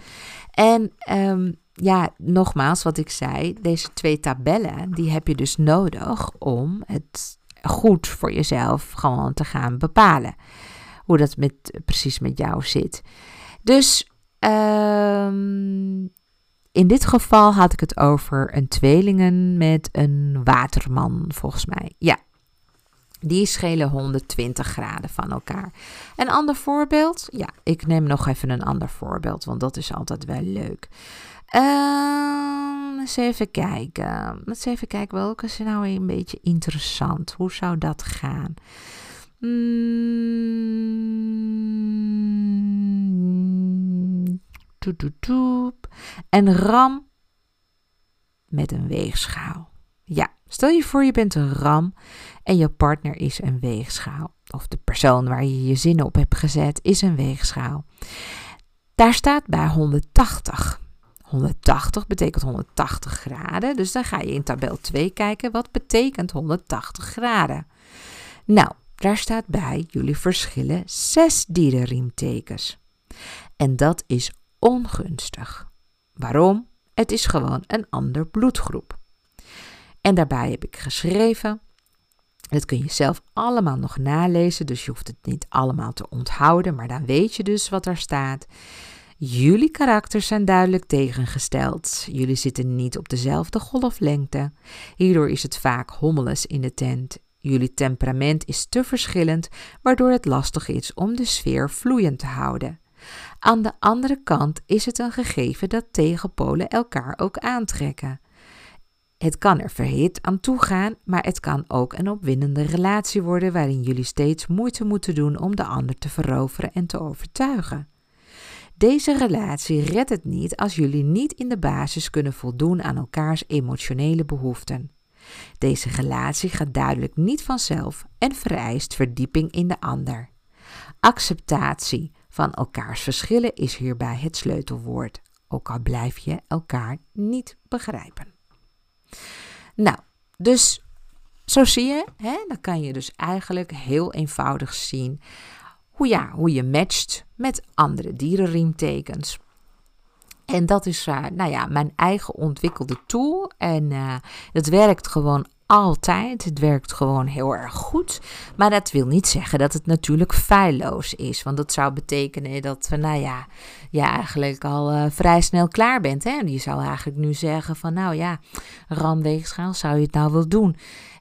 En um, ja, nogmaals wat ik zei, deze twee tabellen, die heb je dus nodig om het goed voor jezelf gewoon te gaan bepalen. Hoe dat met, precies met jou zit. Dus um, in dit geval had ik het over een tweelingen met een waterman, volgens mij. Ja, die schelen 120 graden van elkaar. Een ander voorbeeld? Ja, ik neem nog even een ander voorbeeld, want dat is altijd wel leuk. Uh, eens even kijken. Eens even kijken, welke is nou een beetje interessant? Hoe zou dat gaan? Mm, en ram met een weegschaal. Ja, stel je voor je bent een ram en je partner is een weegschaal. Of de persoon waar je je zin op hebt gezet is een weegschaal. Daar staat bij 180. 180 betekent 180 graden. Dus dan ga je in tabel 2 kijken. Wat betekent 180 graden? Nou, daar staat bij jullie verschillen 6 dierenriemtekens. En dat is ongunstig. Waarom? Het is gewoon een ander bloedgroep. En daarbij heb ik geschreven, dat kun je zelf allemaal nog nalezen, dus je hoeft het niet allemaal te onthouden, maar dan weet je dus wat er staat. Jullie karakters zijn duidelijk tegengesteld. Jullie zitten niet op dezelfde golflengte. Hierdoor is het vaak hommeles in de tent. Jullie temperament is te verschillend, waardoor het lastig is om de sfeer vloeiend te houden. Aan de andere kant is het een gegeven dat tegenpolen elkaar ook aantrekken. Het kan er verhit aan toe gaan, maar het kan ook een opwindende relatie worden waarin jullie steeds moeite moeten doen om de ander te veroveren en te overtuigen. Deze relatie redt het niet als jullie niet in de basis kunnen voldoen aan elkaars emotionele behoeften. Deze relatie gaat duidelijk niet vanzelf en vereist verdieping in de ander. Acceptatie van elkaars verschillen is hierbij het sleutelwoord, ook al blijf je elkaar niet begrijpen. Nou, dus zo zie je, hè, dan kan je dus eigenlijk heel eenvoudig zien hoe, ja, hoe je matcht met andere dierenriemtekens. En dat is uh, nou ja, mijn eigen ontwikkelde tool. En uh, het werkt gewoon altijd. Het werkt gewoon heel erg goed. Maar dat wil niet zeggen dat het natuurlijk feilloos is. Want dat zou betekenen dat nou ja, je eigenlijk al uh, vrij snel klaar bent. Hè? Je zou eigenlijk nu zeggen van, nou ja, randweegschaal, zou je het nou wel doen?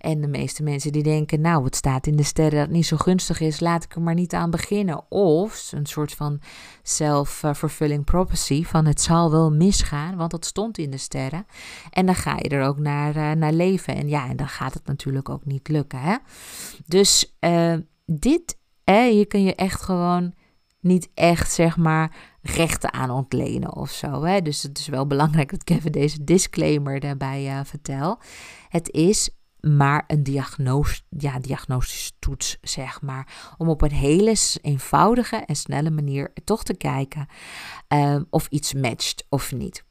En de meeste mensen die denken, nou, het staat in de sterren dat het niet zo gunstig is, laat ik er maar niet aan beginnen. Of een soort van self-fulfilling prophecy van het zal wel misgaan, want dat stond in de sterren. En dan ga je er ook naar, uh, naar leven. En ja, en dan gaat het natuurlijk ook niet lukken. Hè? Dus uh, dit, hè, hier kun je echt gewoon niet echt, zeg maar, rechten aan ontlenen of zo. Hè? Dus het is wel belangrijk dat ik even deze disclaimer daarbij uh, vertel. Het is maar een diagnos, ja, diagnostische toets, zeg maar. Om op een hele eenvoudige en snelle manier toch te kijken um, of iets matcht of niet.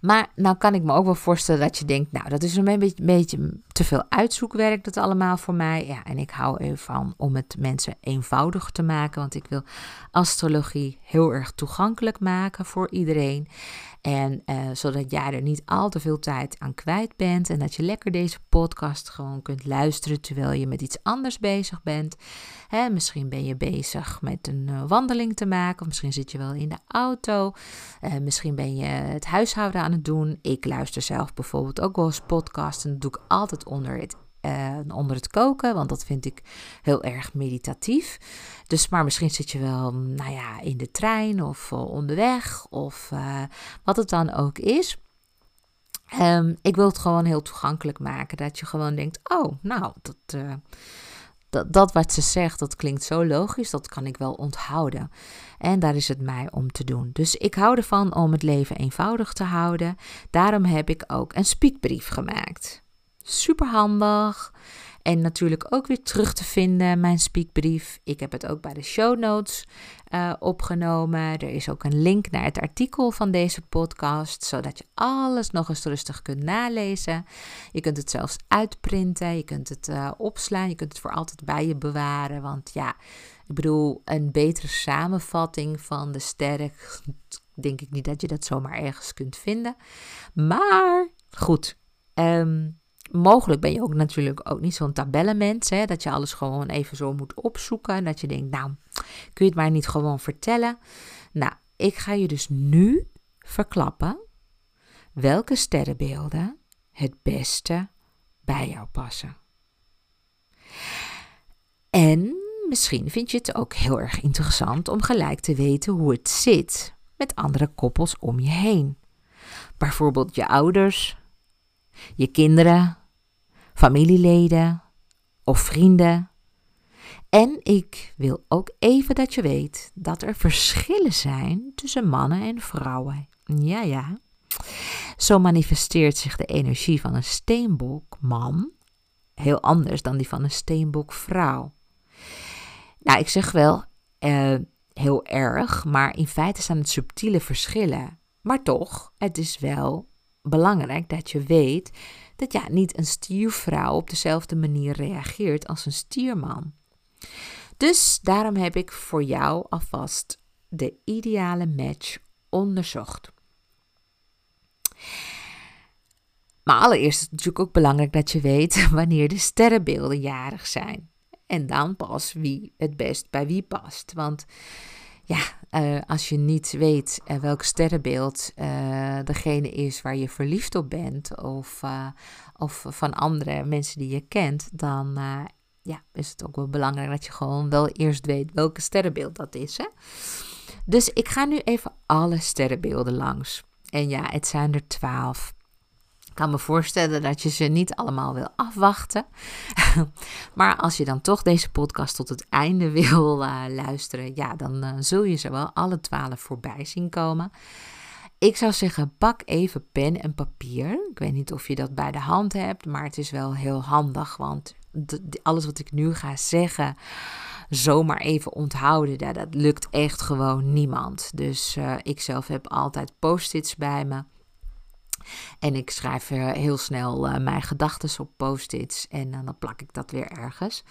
Maar nou kan ik me ook wel voorstellen dat je denkt, nou dat is een beetje, beetje te veel uitzoekwerk dat allemaal voor mij. Ja, en ik hou ervan om het mensen eenvoudig te maken, want ik wil astrologie heel erg toegankelijk maken voor iedereen. En uh, zodat jij er niet al te veel tijd aan kwijt bent. En dat je lekker deze podcast gewoon kunt luisteren terwijl je met iets anders bezig bent. Hè, misschien ben je bezig met een uh, wandeling te maken. Of misschien zit je wel in de auto. Uh, misschien ben je het huishouden aan het doen. Ik luister zelf bijvoorbeeld ook wel eens podcasts. En dat doe ik altijd onder het onder het koken, want dat vind ik heel erg meditatief. Dus maar misschien zit je wel, nou ja, in de trein of uh, onderweg of uh, wat het dan ook is. Um, ik wil het gewoon heel toegankelijk maken, dat je gewoon denkt, oh, nou, dat, dat, dat wat ze zegt, dat klinkt zo logisch, dat kan ik wel onthouden. En daar is het mij om te doen. Dus ik hou ervan om het leven eenvoudig te houden. Daarom heb ik ook een speakbrief gemaakt. Super handig. En natuurlijk ook weer terug te vinden, mijn speakbrief. Ik heb het ook bij de show notes uh, opgenomen. Er is ook een link naar het artikel van deze podcast, zodat je alles nog eens rustig kunt nalezen. Je kunt het zelfs uitprinten, je kunt het uh, opslaan, je kunt het voor altijd bij je bewaren. Want ja, ik bedoel, een betere samenvatting van de sterren, denk ik niet dat je dat zomaar ergens kunt vinden. Maar goed, um, mogelijk ben je ook natuurlijk ook niet zo'n tabellenmens, hè, dat je alles gewoon even zo moet opzoeken. En dat je denkt, nou, kun je het maar niet gewoon vertellen? Nou, ik ga je dus nu verklappen welke sterrenbeelden het beste bij jou passen. En misschien vind je het ook heel erg interessant om gelijk te weten hoe het zit met andere koppels om je heen. Bijvoorbeeld je ouders, je kinderen, familieleden of vrienden. En ik wil ook even dat je weet dat er verschillen zijn tussen mannen en vrouwen. Ja, ja. Zo manifesteert zich de energie van een steenbokman heel anders dan die van een steenbokvrouw. Nou, ik zeg wel uh, heel erg, maar in feite zijn het subtiele verschillen. Maar toch, het is wel belangrijk dat je weet dat ja, niet een stiervrouw op dezelfde manier reageert als een stierman. Dus daarom heb ik voor jou alvast de ideale match onderzocht. Maar allereerst is het natuurlijk ook belangrijk dat je weet wanneer de sterrenbeelden jarig zijn. En dan pas wie het best bij wie past. Want ja, uh, als je niet weet uh, welk sterrenbeeld uh, degene is waar je verliefd op bent, of, of van andere mensen die je kent, dan ja, is het ook wel belangrijk dat je gewoon wel eerst weet welke sterrenbeeld dat is. Hè? Dus ik ga nu even alle sterrenbeelden langs. En ja, het zijn er twaalf. Ik kan me voorstellen dat je ze niet allemaal wil afwachten. maar als je dan toch deze podcast tot het einde wil uh, luisteren, ja, dan uh, zul je ze wel alle twaalf voorbij zien komen. Ik zou zeggen, pak even pen en papier. Ik weet niet of je dat bij de hand hebt, maar het is wel heel handig, want alles wat ik nu ga zeggen, zomaar even onthouden, ja, dat lukt echt gewoon niemand. Dus uh, ik zelf heb altijd post-its bij me. En ik schrijf heel snel uh, mijn gedachten op post-its en uh, dan plak ik dat weer ergens.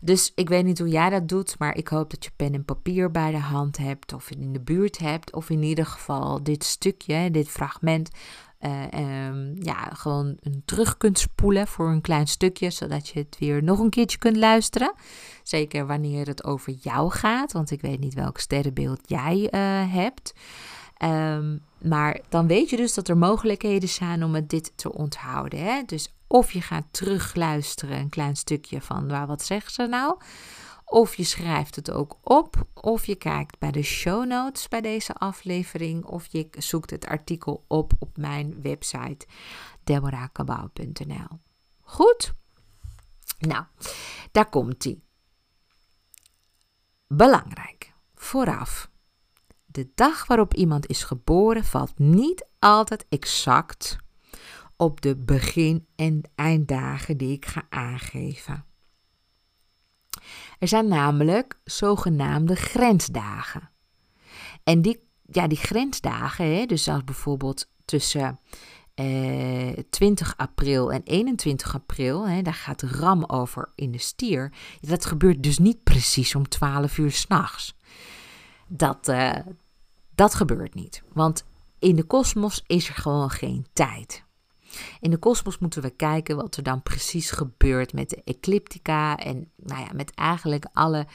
Dus ik weet niet hoe jij dat doet, maar ik hoop dat je pen en papier bij de hand hebt of in de buurt hebt. Of in ieder geval dit stukje, dit fragment, um, ja, gewoon terug kunt spoelen voor een klein stukje, zodat je het weer nog een keertje kunt luisteren. Zeker wanneer het over jou gaat, want ik weet niet welk sterrenbeeld jij hebt. Um, maar dan weet je dus dat er mogelijkheden zijn om het dit te onthouden. Hè? Dus of je gaat terugluisteren een klein stukje van waar wat zegt ze nou. Of je schrijft het ook op. Of je kijkt bij de show notes bij deze aflevering. Of je zoekt het artikel op op mijn website deborahkabau.nl. Goed? Nou, daar komt ie. Belangrijk. Vooraf de dag waarop iemand is geboren valt niet altijd exact op de begin- en einddagen die ik ga aangeven. Er zijn namelijk zogenaamde grensdagen. En die, ja, die grensdagen, hè, dus als bijvoorbeeld tussen eh, 20 april en 21 april, hè, daar gaat ram over in de stier. Dat gebeurt dus niet precies om 12 uur s'nachts. Dat, uh, dat gebeurt niet, want in de kosmos is er gewoon geen tijd. In de kosmos moeten we kijken wat er dan precies gebeurt met de ecliptica en nou ja, met eigenlijk alle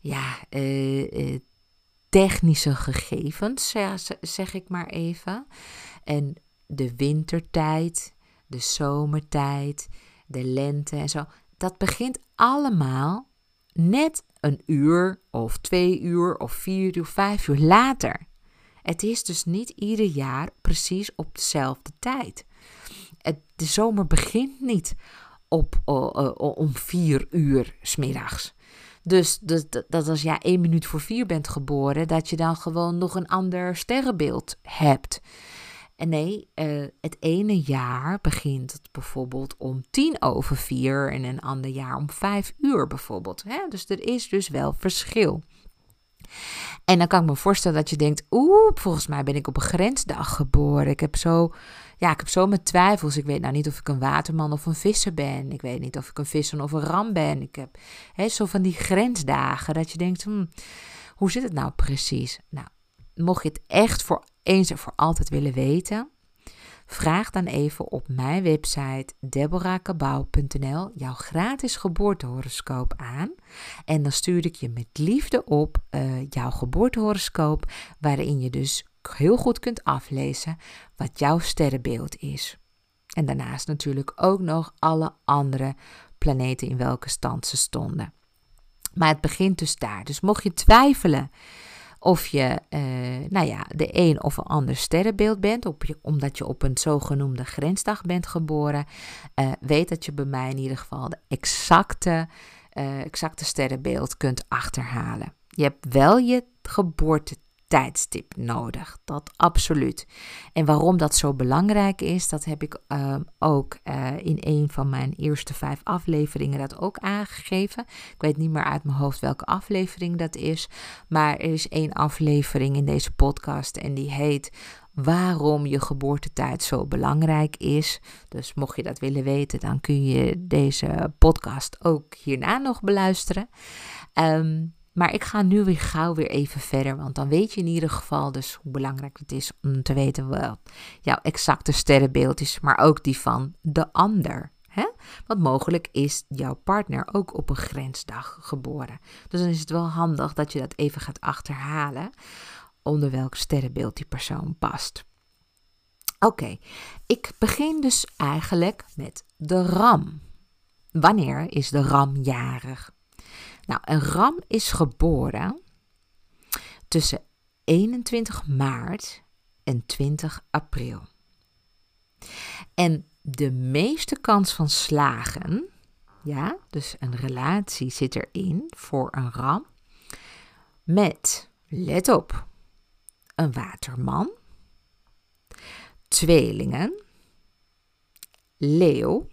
ja, uh, uh, technische gegevens, zeg ik maar even. En de wintertijd, de zomertijd, de lente en zo. Dat begint allemaal net een uur of twee uur of vier uur, vijf uur later. Het is dus niet ieder jaar precies op dezelfde tijd. De zomer begint niet op, om vier uur smiddags. Dus, dus dat als jij één minuut voor vier bent geboren, dat je dan gewoon nog een ander sterrenbeeld hebt. En nee, uh, het ene jaar begint het bijvoorbeeld om tien over vier en een ander jaar om vijf uur bijvoorbeeld. Hè? Dus er is dus wel verschil. En dan kan ik me voorstellen dat je denkt, oeh, volgens mij ben ik op een grensdag geboren. Ik heb zo, ja, ik heb zo mijn twijfels. Ik weet nou niet of ik een waterman of een visser ben. Ik weet niet of ik een visser of een ram ben. Ik heb hè, zo van die grensdagen dat je denkt, hmm, hoe zit het nou precies? Nou, mocht je het echt voor eens en voor altijd willen weten, vraag dan even op mijn website deborahkabau.nl jouw gratis geboortehoroscoop aan. En dan stuur ik je met liefde op uh, jouw geboortehoroscoop, waarin je dus heel goed kunt aflezen wat jouw sterrenbeeld is. En daarnaast natuurlijk ook nog alle andere planeten in welke stand ze stonden. Maar het begint dus daar. Dus mocht je twijfelen of je, uh, nou ja, de een of een ander sterrenbeeld bent, op je, omdat je op een zogenoemde grensdag bent geboren, uh, weet dat je bij mij in ieder geval de exacte, uh, exacte sterrenbeeld kunt achterhalen. Je hebt wel je geboorte tijdstip nodig. Dat absoluut. En waarom dat zo belangrijk is, dat heb ik uh, ook uh, in een van mijn eerste vijf afleveringen dat ook aangegeven. Ik weet niet meer uit mijn hoofd welke aflevering dat is, maar er is één aflevering in deze podcast en die heet waarom je geboortetijd zo belangrijk is. Dus mocht je dat willen weten, dan kun je deze podcast ook hierna nog beluisteren. Um, Maar ik ga nu weer gauw weer even verder, want dan weet je in ieder geval dus hoe belangrijk het is om te weten wat jouw exacte sterrenbeeld is, maar ook die van de ander. Hè? Want mogelijk is jouw partner ook op een grensdag geboren. Dus dan is het wel handig dat je dat even gaat achterhalen onder welk sterrenbeeld die persoon past. Oké, ik begin dus eigenlijk met de ram. Wanneer is de ram jarig? Nou, een ram is geboren tussen 21 maart en 20 april. En de meeste kans van slagen, ja, dus een relatie zit erin voor een ram met, let op, een waterman, tweelingen, leeuw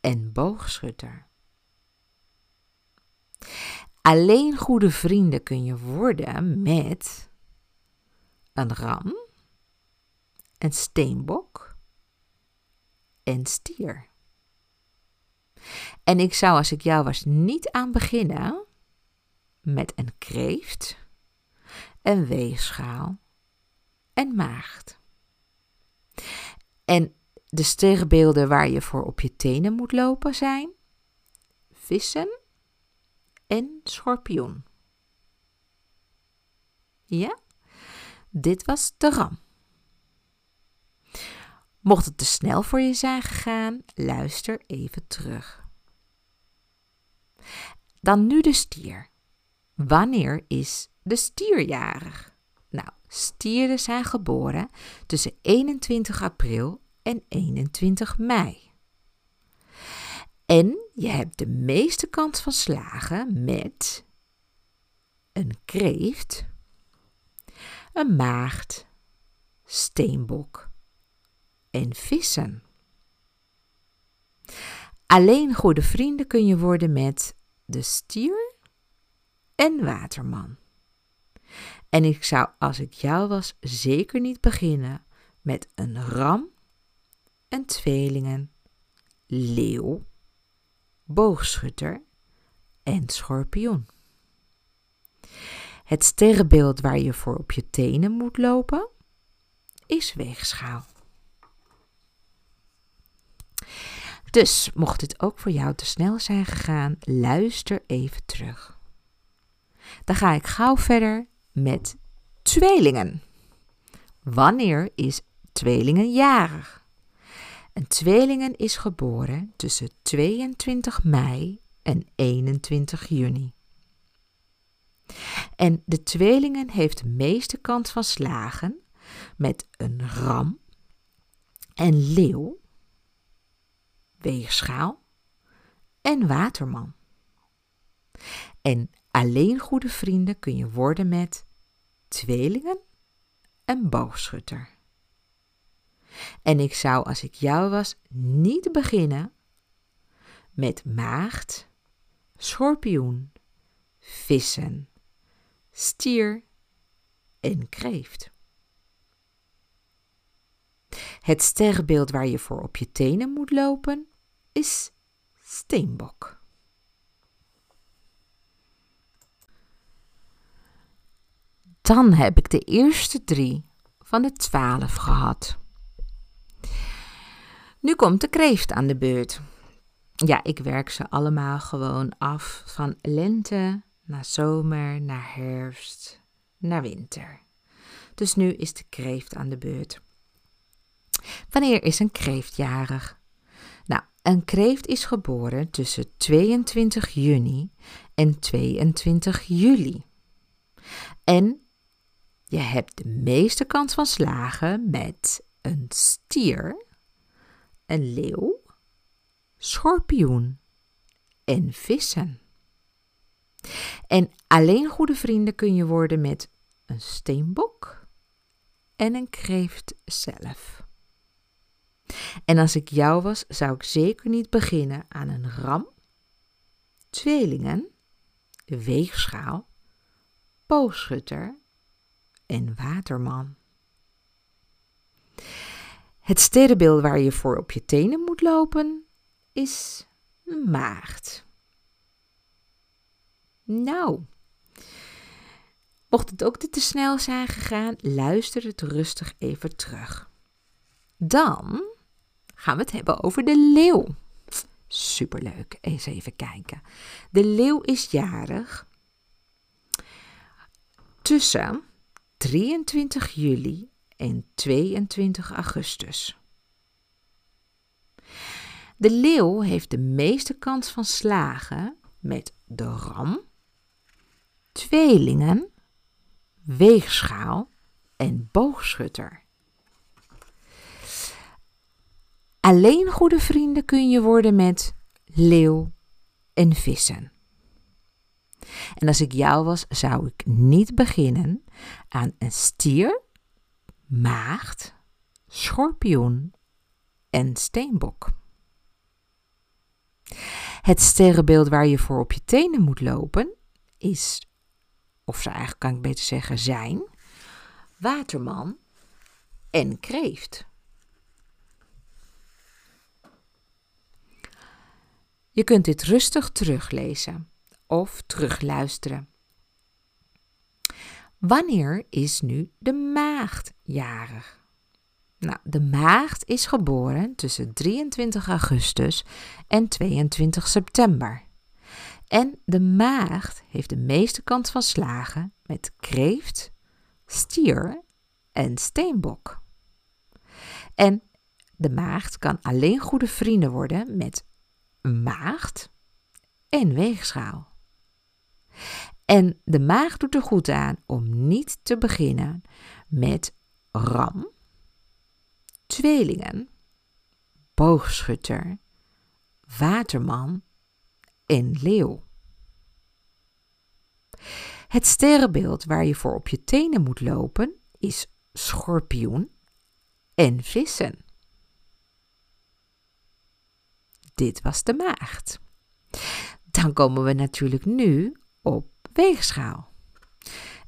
en boogschutter. Alleen goede vrienden kun je worden met een ram, een steenbok en stier. En ik zou, als ik jou was, niet aan beginnen met een kreeft, een weegschaal en maagd. En de sterrenbeelden waar je voor op je tenen moet lopen zijn vissen en schorpioen. Ja, dit was de ram. Mocht het te snel voor je zijn gegaan, luister even terug. Dan nu de stier. Wanneer is de stier jarig? Nou, stieren zijn geboren tussen 21 april en 21 mei. En je hebt de meeste kans van slagen met een kreeft, een maagd, steenbok en vissen. Alleen goede vrienden kun je worden met de stier en waterman. En ik zou, als ik jou was, zeker niet beginnen met een ram, een tweelingen, leeuw boogschutter en schorpioen. Het sterrenbeeld waar je voor op je tenen moet lopen is weegschaal. Dus mocht het ook voor jou te snel zijn gegaan, luister even terug. Dan ga ik gauw verder met tweelingen. Wanneer is tweelingen jarig? Een tweelingen is geboren tussen 22 mei en 21 juni. En de tweelingen heeft de meeste kans van slagen met een ram, en leeuw, weegschaal en waterman. En alleen goede vrienden kun je worden met tweelingen en boogschutter. En ik zou, als ik jou was, niet beginnen met maagd, schorpioen, vissen, stier en kreeft. Het sterrenbeeld waar je voor op je tenen moet lopen is steenbok. Dan heb ik de eerste drie van de twaalf gehad. Nu komt de kreeft aan de beurt. Ja, ik werk ze allemaal gewoon af van lente naar zomer, naar herfst, naar winter. Dus nu is de kreeft aan de beurt. Wanneer is een kreeft jarig? Nou, een kreeft is geboren tussen 22 juni en 22 juli. En je hebt de meeste kans van slagen met een stier een leeuw, schorpioen en vissen. En alleen goede vrienden kun je worden met een steenbok en een kreeft zelf. En als ik jou was, zou ik zeker niet beginnen aan een ram, tweelingen, weegschaal, boogschutter en waterman. Het sterrenbeeld waar je voor op je tenen moet lopen is maagd. Nou, mocht het ook te snel zijn gegaan, luister het rustig even terug. Dan gaan we het hebben over de leeuw. Superleuk, eens even kijken. De leeuw is jarig tussen 23 juli en 22 augustus. De leeuw heeft de meeste kans van slagen met de ram, tweelingen, weegschaal en boogschutter. Alleen goede vrienden kun je worden met leeuw en vissen. En als ik jou was, zou ik niet beginnen aan een stier, maagd, schorpioen en steenbok. Het sterrenbeeld waar je voor op je tenen moet lopen is, of ze eigenlijk kan ik beter zeggen zijn, waterman en kreeft. Je kunt dit rustig teruglezen of terugluisteren. Wanneer is nu de maagd jarig? Nou, de maagd is geboren tussen 23 augustus en 22 september. En de maagd heeft de meeste kans van slagen met kreeft, stier en steenbok. En de maagd kan alleen goede vrienden worden met maagd en weegschaal. En de maag doet er goed aan om niet te beginnen met ram, tweelingen, boogschutter, waterman en leeuw. Het sterrenbeeld waar je voor op je tenen moet lopen is schorpioen en vissen. Dit was de maagd. Dan komen we natuurlijk nu op weegschaal.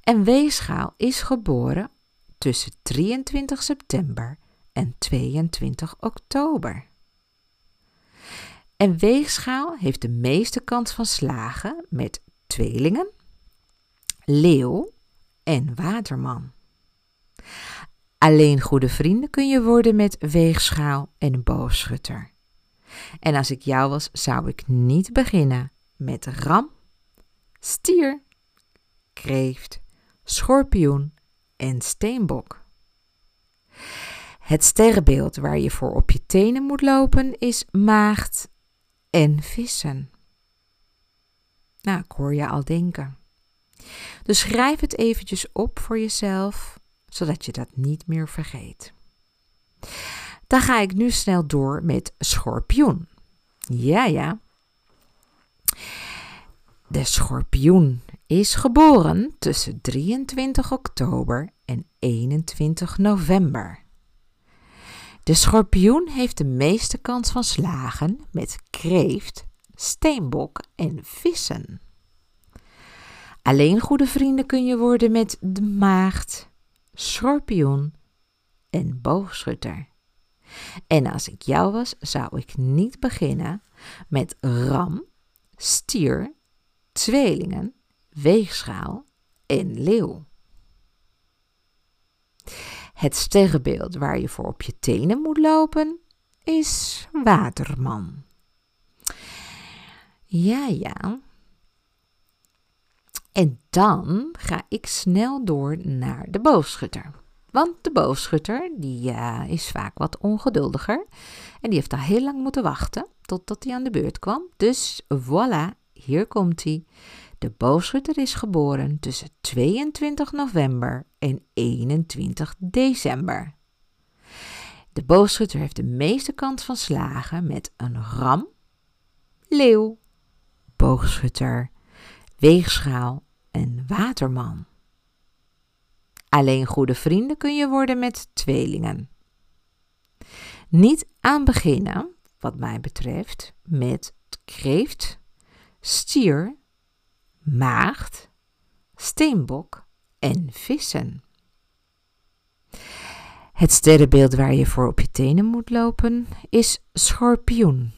En weegschaal is geboren tussen 23 september en 22 oktober. En weegschaal heeft de meeste kans van slagen met tweelingen, leeuw en waterman. Alleen goede vrienden kun je worden met weegschaal en boogschutter. En als ik jou was, zou ik niet beginnen met ram, stier, kreeft, schorpioen en steenbok. Het sterrenbeeld waar je voor op je tenen moet lopen is maagd en vissen. Nou, ik hoor je al denken. Dus schrijf het eventjes op voor jezelf, zodat je dat niet meer vergeet. Dan ga ik nu snel door met schorpioen. Ja, ja. De schorpioen is geboren tussen 23 oktober en 21 november. De schorpioen heeft de meeste kans van slagen met kreeft, steenbok en vissen. Alleen goede vrienden kun je worden met de maagd, schorpioen en boogschutter. En als ik jou was, zou ik niet beginnen met ram, stier, tweelingen, weegschaal en leeuw. Het sterrenbeeld waar je voor op je tenen moet lopen is waterman. Ja, ja. En dan ga ik snel door naar de boogschutter. Want de boogschutter die, uh, is vaak wat ongeduldiger. En die heeft al heel lang moeten wachten totdat hij aan de beurt kwam. Dus voilà, hier komt hij. De boogschutter is geboren tussen 22 november en 21 december. De boogschutter heeft de meeste kans van slagen met een ram, leeuw, boogschutter, weegschaal en waterman. Alleen goede vrienden kun je worden met tweelingen. Niet aan beginnen, wat mij betreft, met kreeft, stier, maagd, steenbok en vissen. Het sterrenbeeld waar je voor op je tenen moet lopen is schorpioen.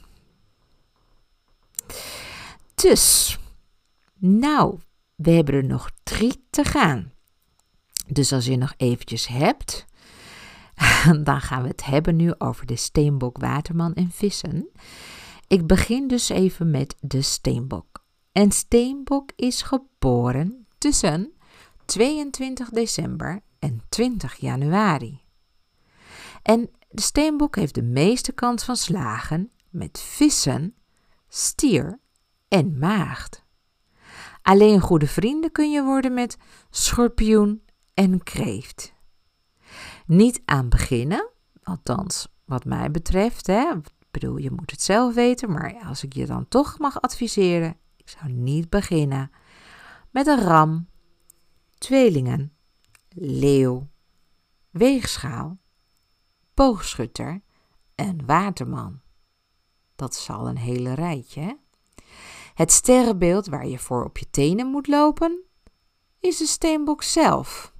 Dus, Nou, we hebben er nog drie te gaan. Dus als je nog eventjes hebt, dan gaan we het hebben nu over de steenbok, waterman en vissen. Ik begin dus even met de steenbok. En steenbok is geboren tussen 22 december en 20 januari. En de steenbok heeft de meeste kans van slagen met vissen, stier en maagd. Alleen goede vrienden kun je worden met schorpioen en kreeft. Niet aan beginnen, althans wat mij betreft. Hè. Bedoel, je moet het zelf weten, maar als ik je dan toch mag adviseren, ik zou niet beginnen met een ram, tweelingen, leeuw, weegschaal, boogschutter en waterman. Dat is al een hele rijtje. Hè? Het sterrenbeeld waar je voor op je tenen moet lopen, is de steenbok zelf.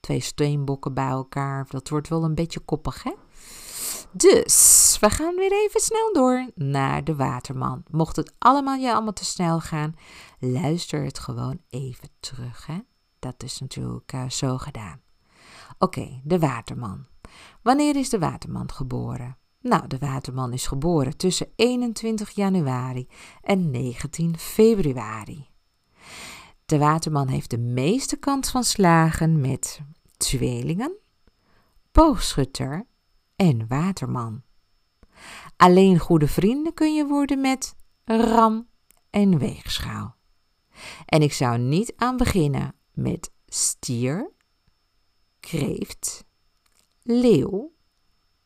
Twee steenbokken bij elkaar, dat wordt wel een beetje koppig, hè? Dus, we gaan weer even snel door naar de waterman. Mocht het allemaal je allemaal te snel gaan, luister het gewoon even terug, hè? Dat is natuurlijk uh, zo gedaan. Oké, de waterman. Wanneer is de waterman geboren? Nou, de waterman is geboren tussen 21 januari en 19 februari. De waterman heeft de meeste kans van slagen met tweelingen, boogschutter en waterman. Alleen goede vrienden kun je worden met ram en weegschaal. En ik zou niet aan beginnen met stier, kreeft, leeuw,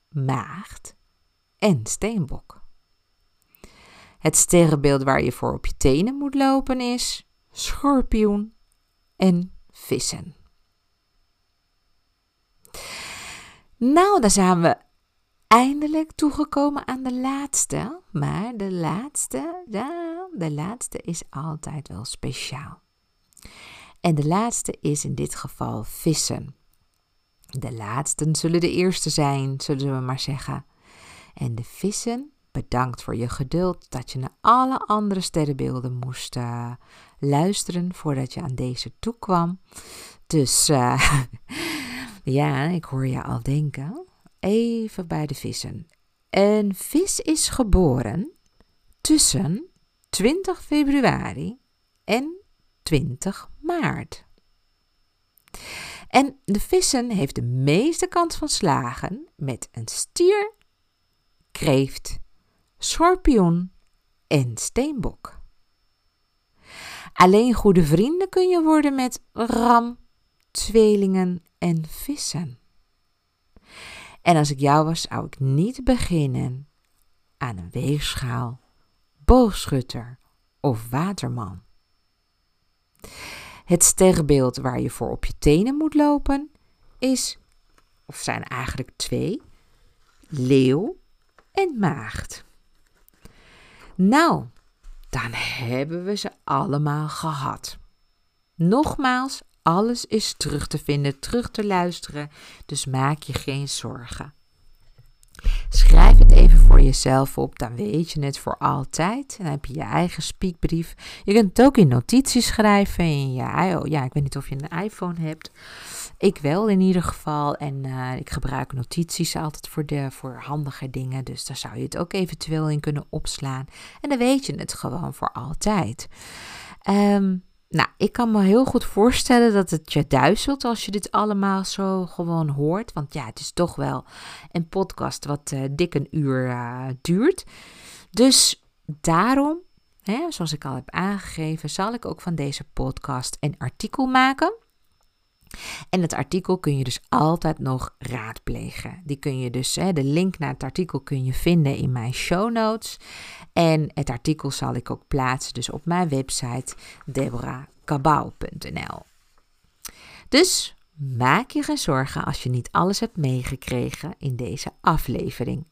maagd en steenbok. Het sterrenbeeld waar je voor op je tenen moet lopen is schorpioen en vissen. Nou, dan zijn we eindelijk toegekomen aan de laatste. Maar de laatste, ja, de laatste is altijd wel speciaal. En de laatste is in dit geval vissen. De laatsten zullen de eerste zijn, zullen we maar zeggen. En de vissen, bedankt voor je geduld dat je naar alle andere sterrenbeelden moest uh, luisteren voordat je aan deze toekwam. Dus uh, ja, ik hoor je al denken. Even bij de vissen. Een vis is geboren tussen 20 februari en 20 maart. En de vissen heeft de meeste kans van slagen met een stier, kreeft, schorpioen en steenbok. Alleen goede vrienden kun je worden met ram, tweelingen en vissen. En als ik jou was, zou ik niet beginnen aan een weegschaal, boogschutter of waterman. Het sterrenbeeld waar je voor op je tenen moet lopen is, of zijn eigenlijk twee, leeuw en maagd. Nou, dan hebben we ze allemaal gehad. Nogmaals, alles is terug te vinden, terug te luisteren, dus maak je geen zorgen. Schrijf het even voor jezelf op, dan weet je het voor altijd. Dan heb je je eigen speakbrief. Je kunt het ook in notities schrijven. In je, oh ja, ik weet niet of je een iPhone hebt. Ik wel in ieder geval. En uh, ik gebruik notities altijd voor, de, voor handige dingen. Dus daar zou je het ook eventueel in kunnen opslaan. En dan weet je het gewoon voor altijd. Um, nou, ik kan me heel goed voorstellen dat het je duizelt als je dit allemaal zo gewoon hoort. Want ja, het is toch wel een podcast wat uh, dik een uur uh, duurt. Dus daarom, hè, zoals ik al heb aangegeven, zal ik ook van deze podcast een artikel maken. En het artikel kun je dus altijd nog raadplegen. Die kun je dus, hè, de link naar het artikel kun je vinden in mijn show notes. En het artikel zal ik ook plaatsen dus op mijn website deborahkabau.nl. Dus maak je geen zorgen als je niet alles hebt meegekregen in deze aflevering.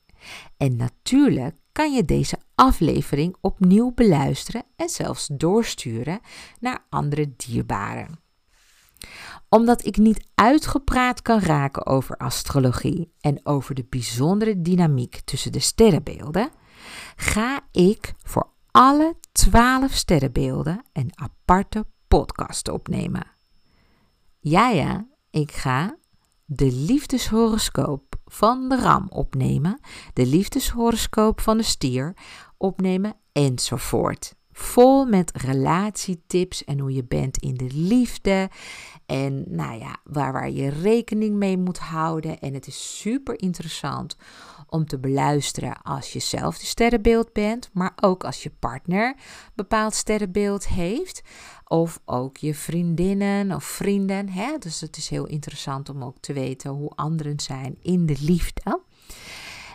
En natuurlijk kan je deze aflevering opnieuw beluisteren en zelfs doorsturen naar andere dierbaren omdat ik niet uitgepraat kan raken over astrologie en over de bijzondere dynamiek tussen de sterrenbeelden, ga ik voor alle 12 sterrenbeelden een aparte podcast opnemen. Ja, ja, ik ga de liefdeshoroscoop van de ram opnemen, de liefdeshoroscoop van de stier opnemen enzovoort. Vol met relatietips en hoe je bent in de liefde. En nou ja, waar, waar je rekening mee moet houden. En het is super interessant om te beluisteren als je zelf de sterrenbeeld bent, maar ook als je partner bepaald sterrenbeeld heeft. Of ook je vriendinnen of vrienden. Hè? Dus het is heel interessant om ook te weten hoe anderen zijn in de liefde.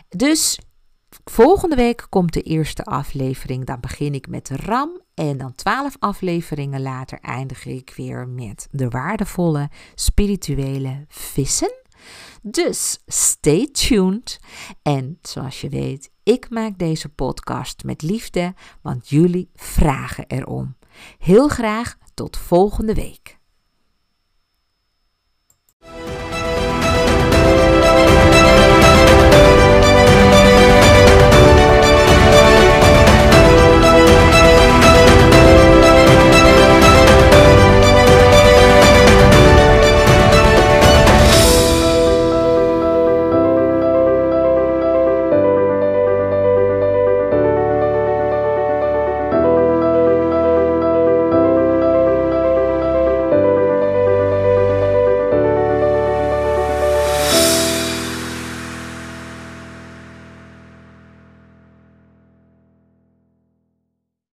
Dus Volgende week komt de eerste aflevering. Dan begin ik met RAM. En dan twaalf afleveringen later eindig ik weer met de waardevolle spirituele vissen. Dus stay tuned. En zoals je weet, ik maak deze podcast met liefde, want jullie vragen erom. Heel graag tot volgende week.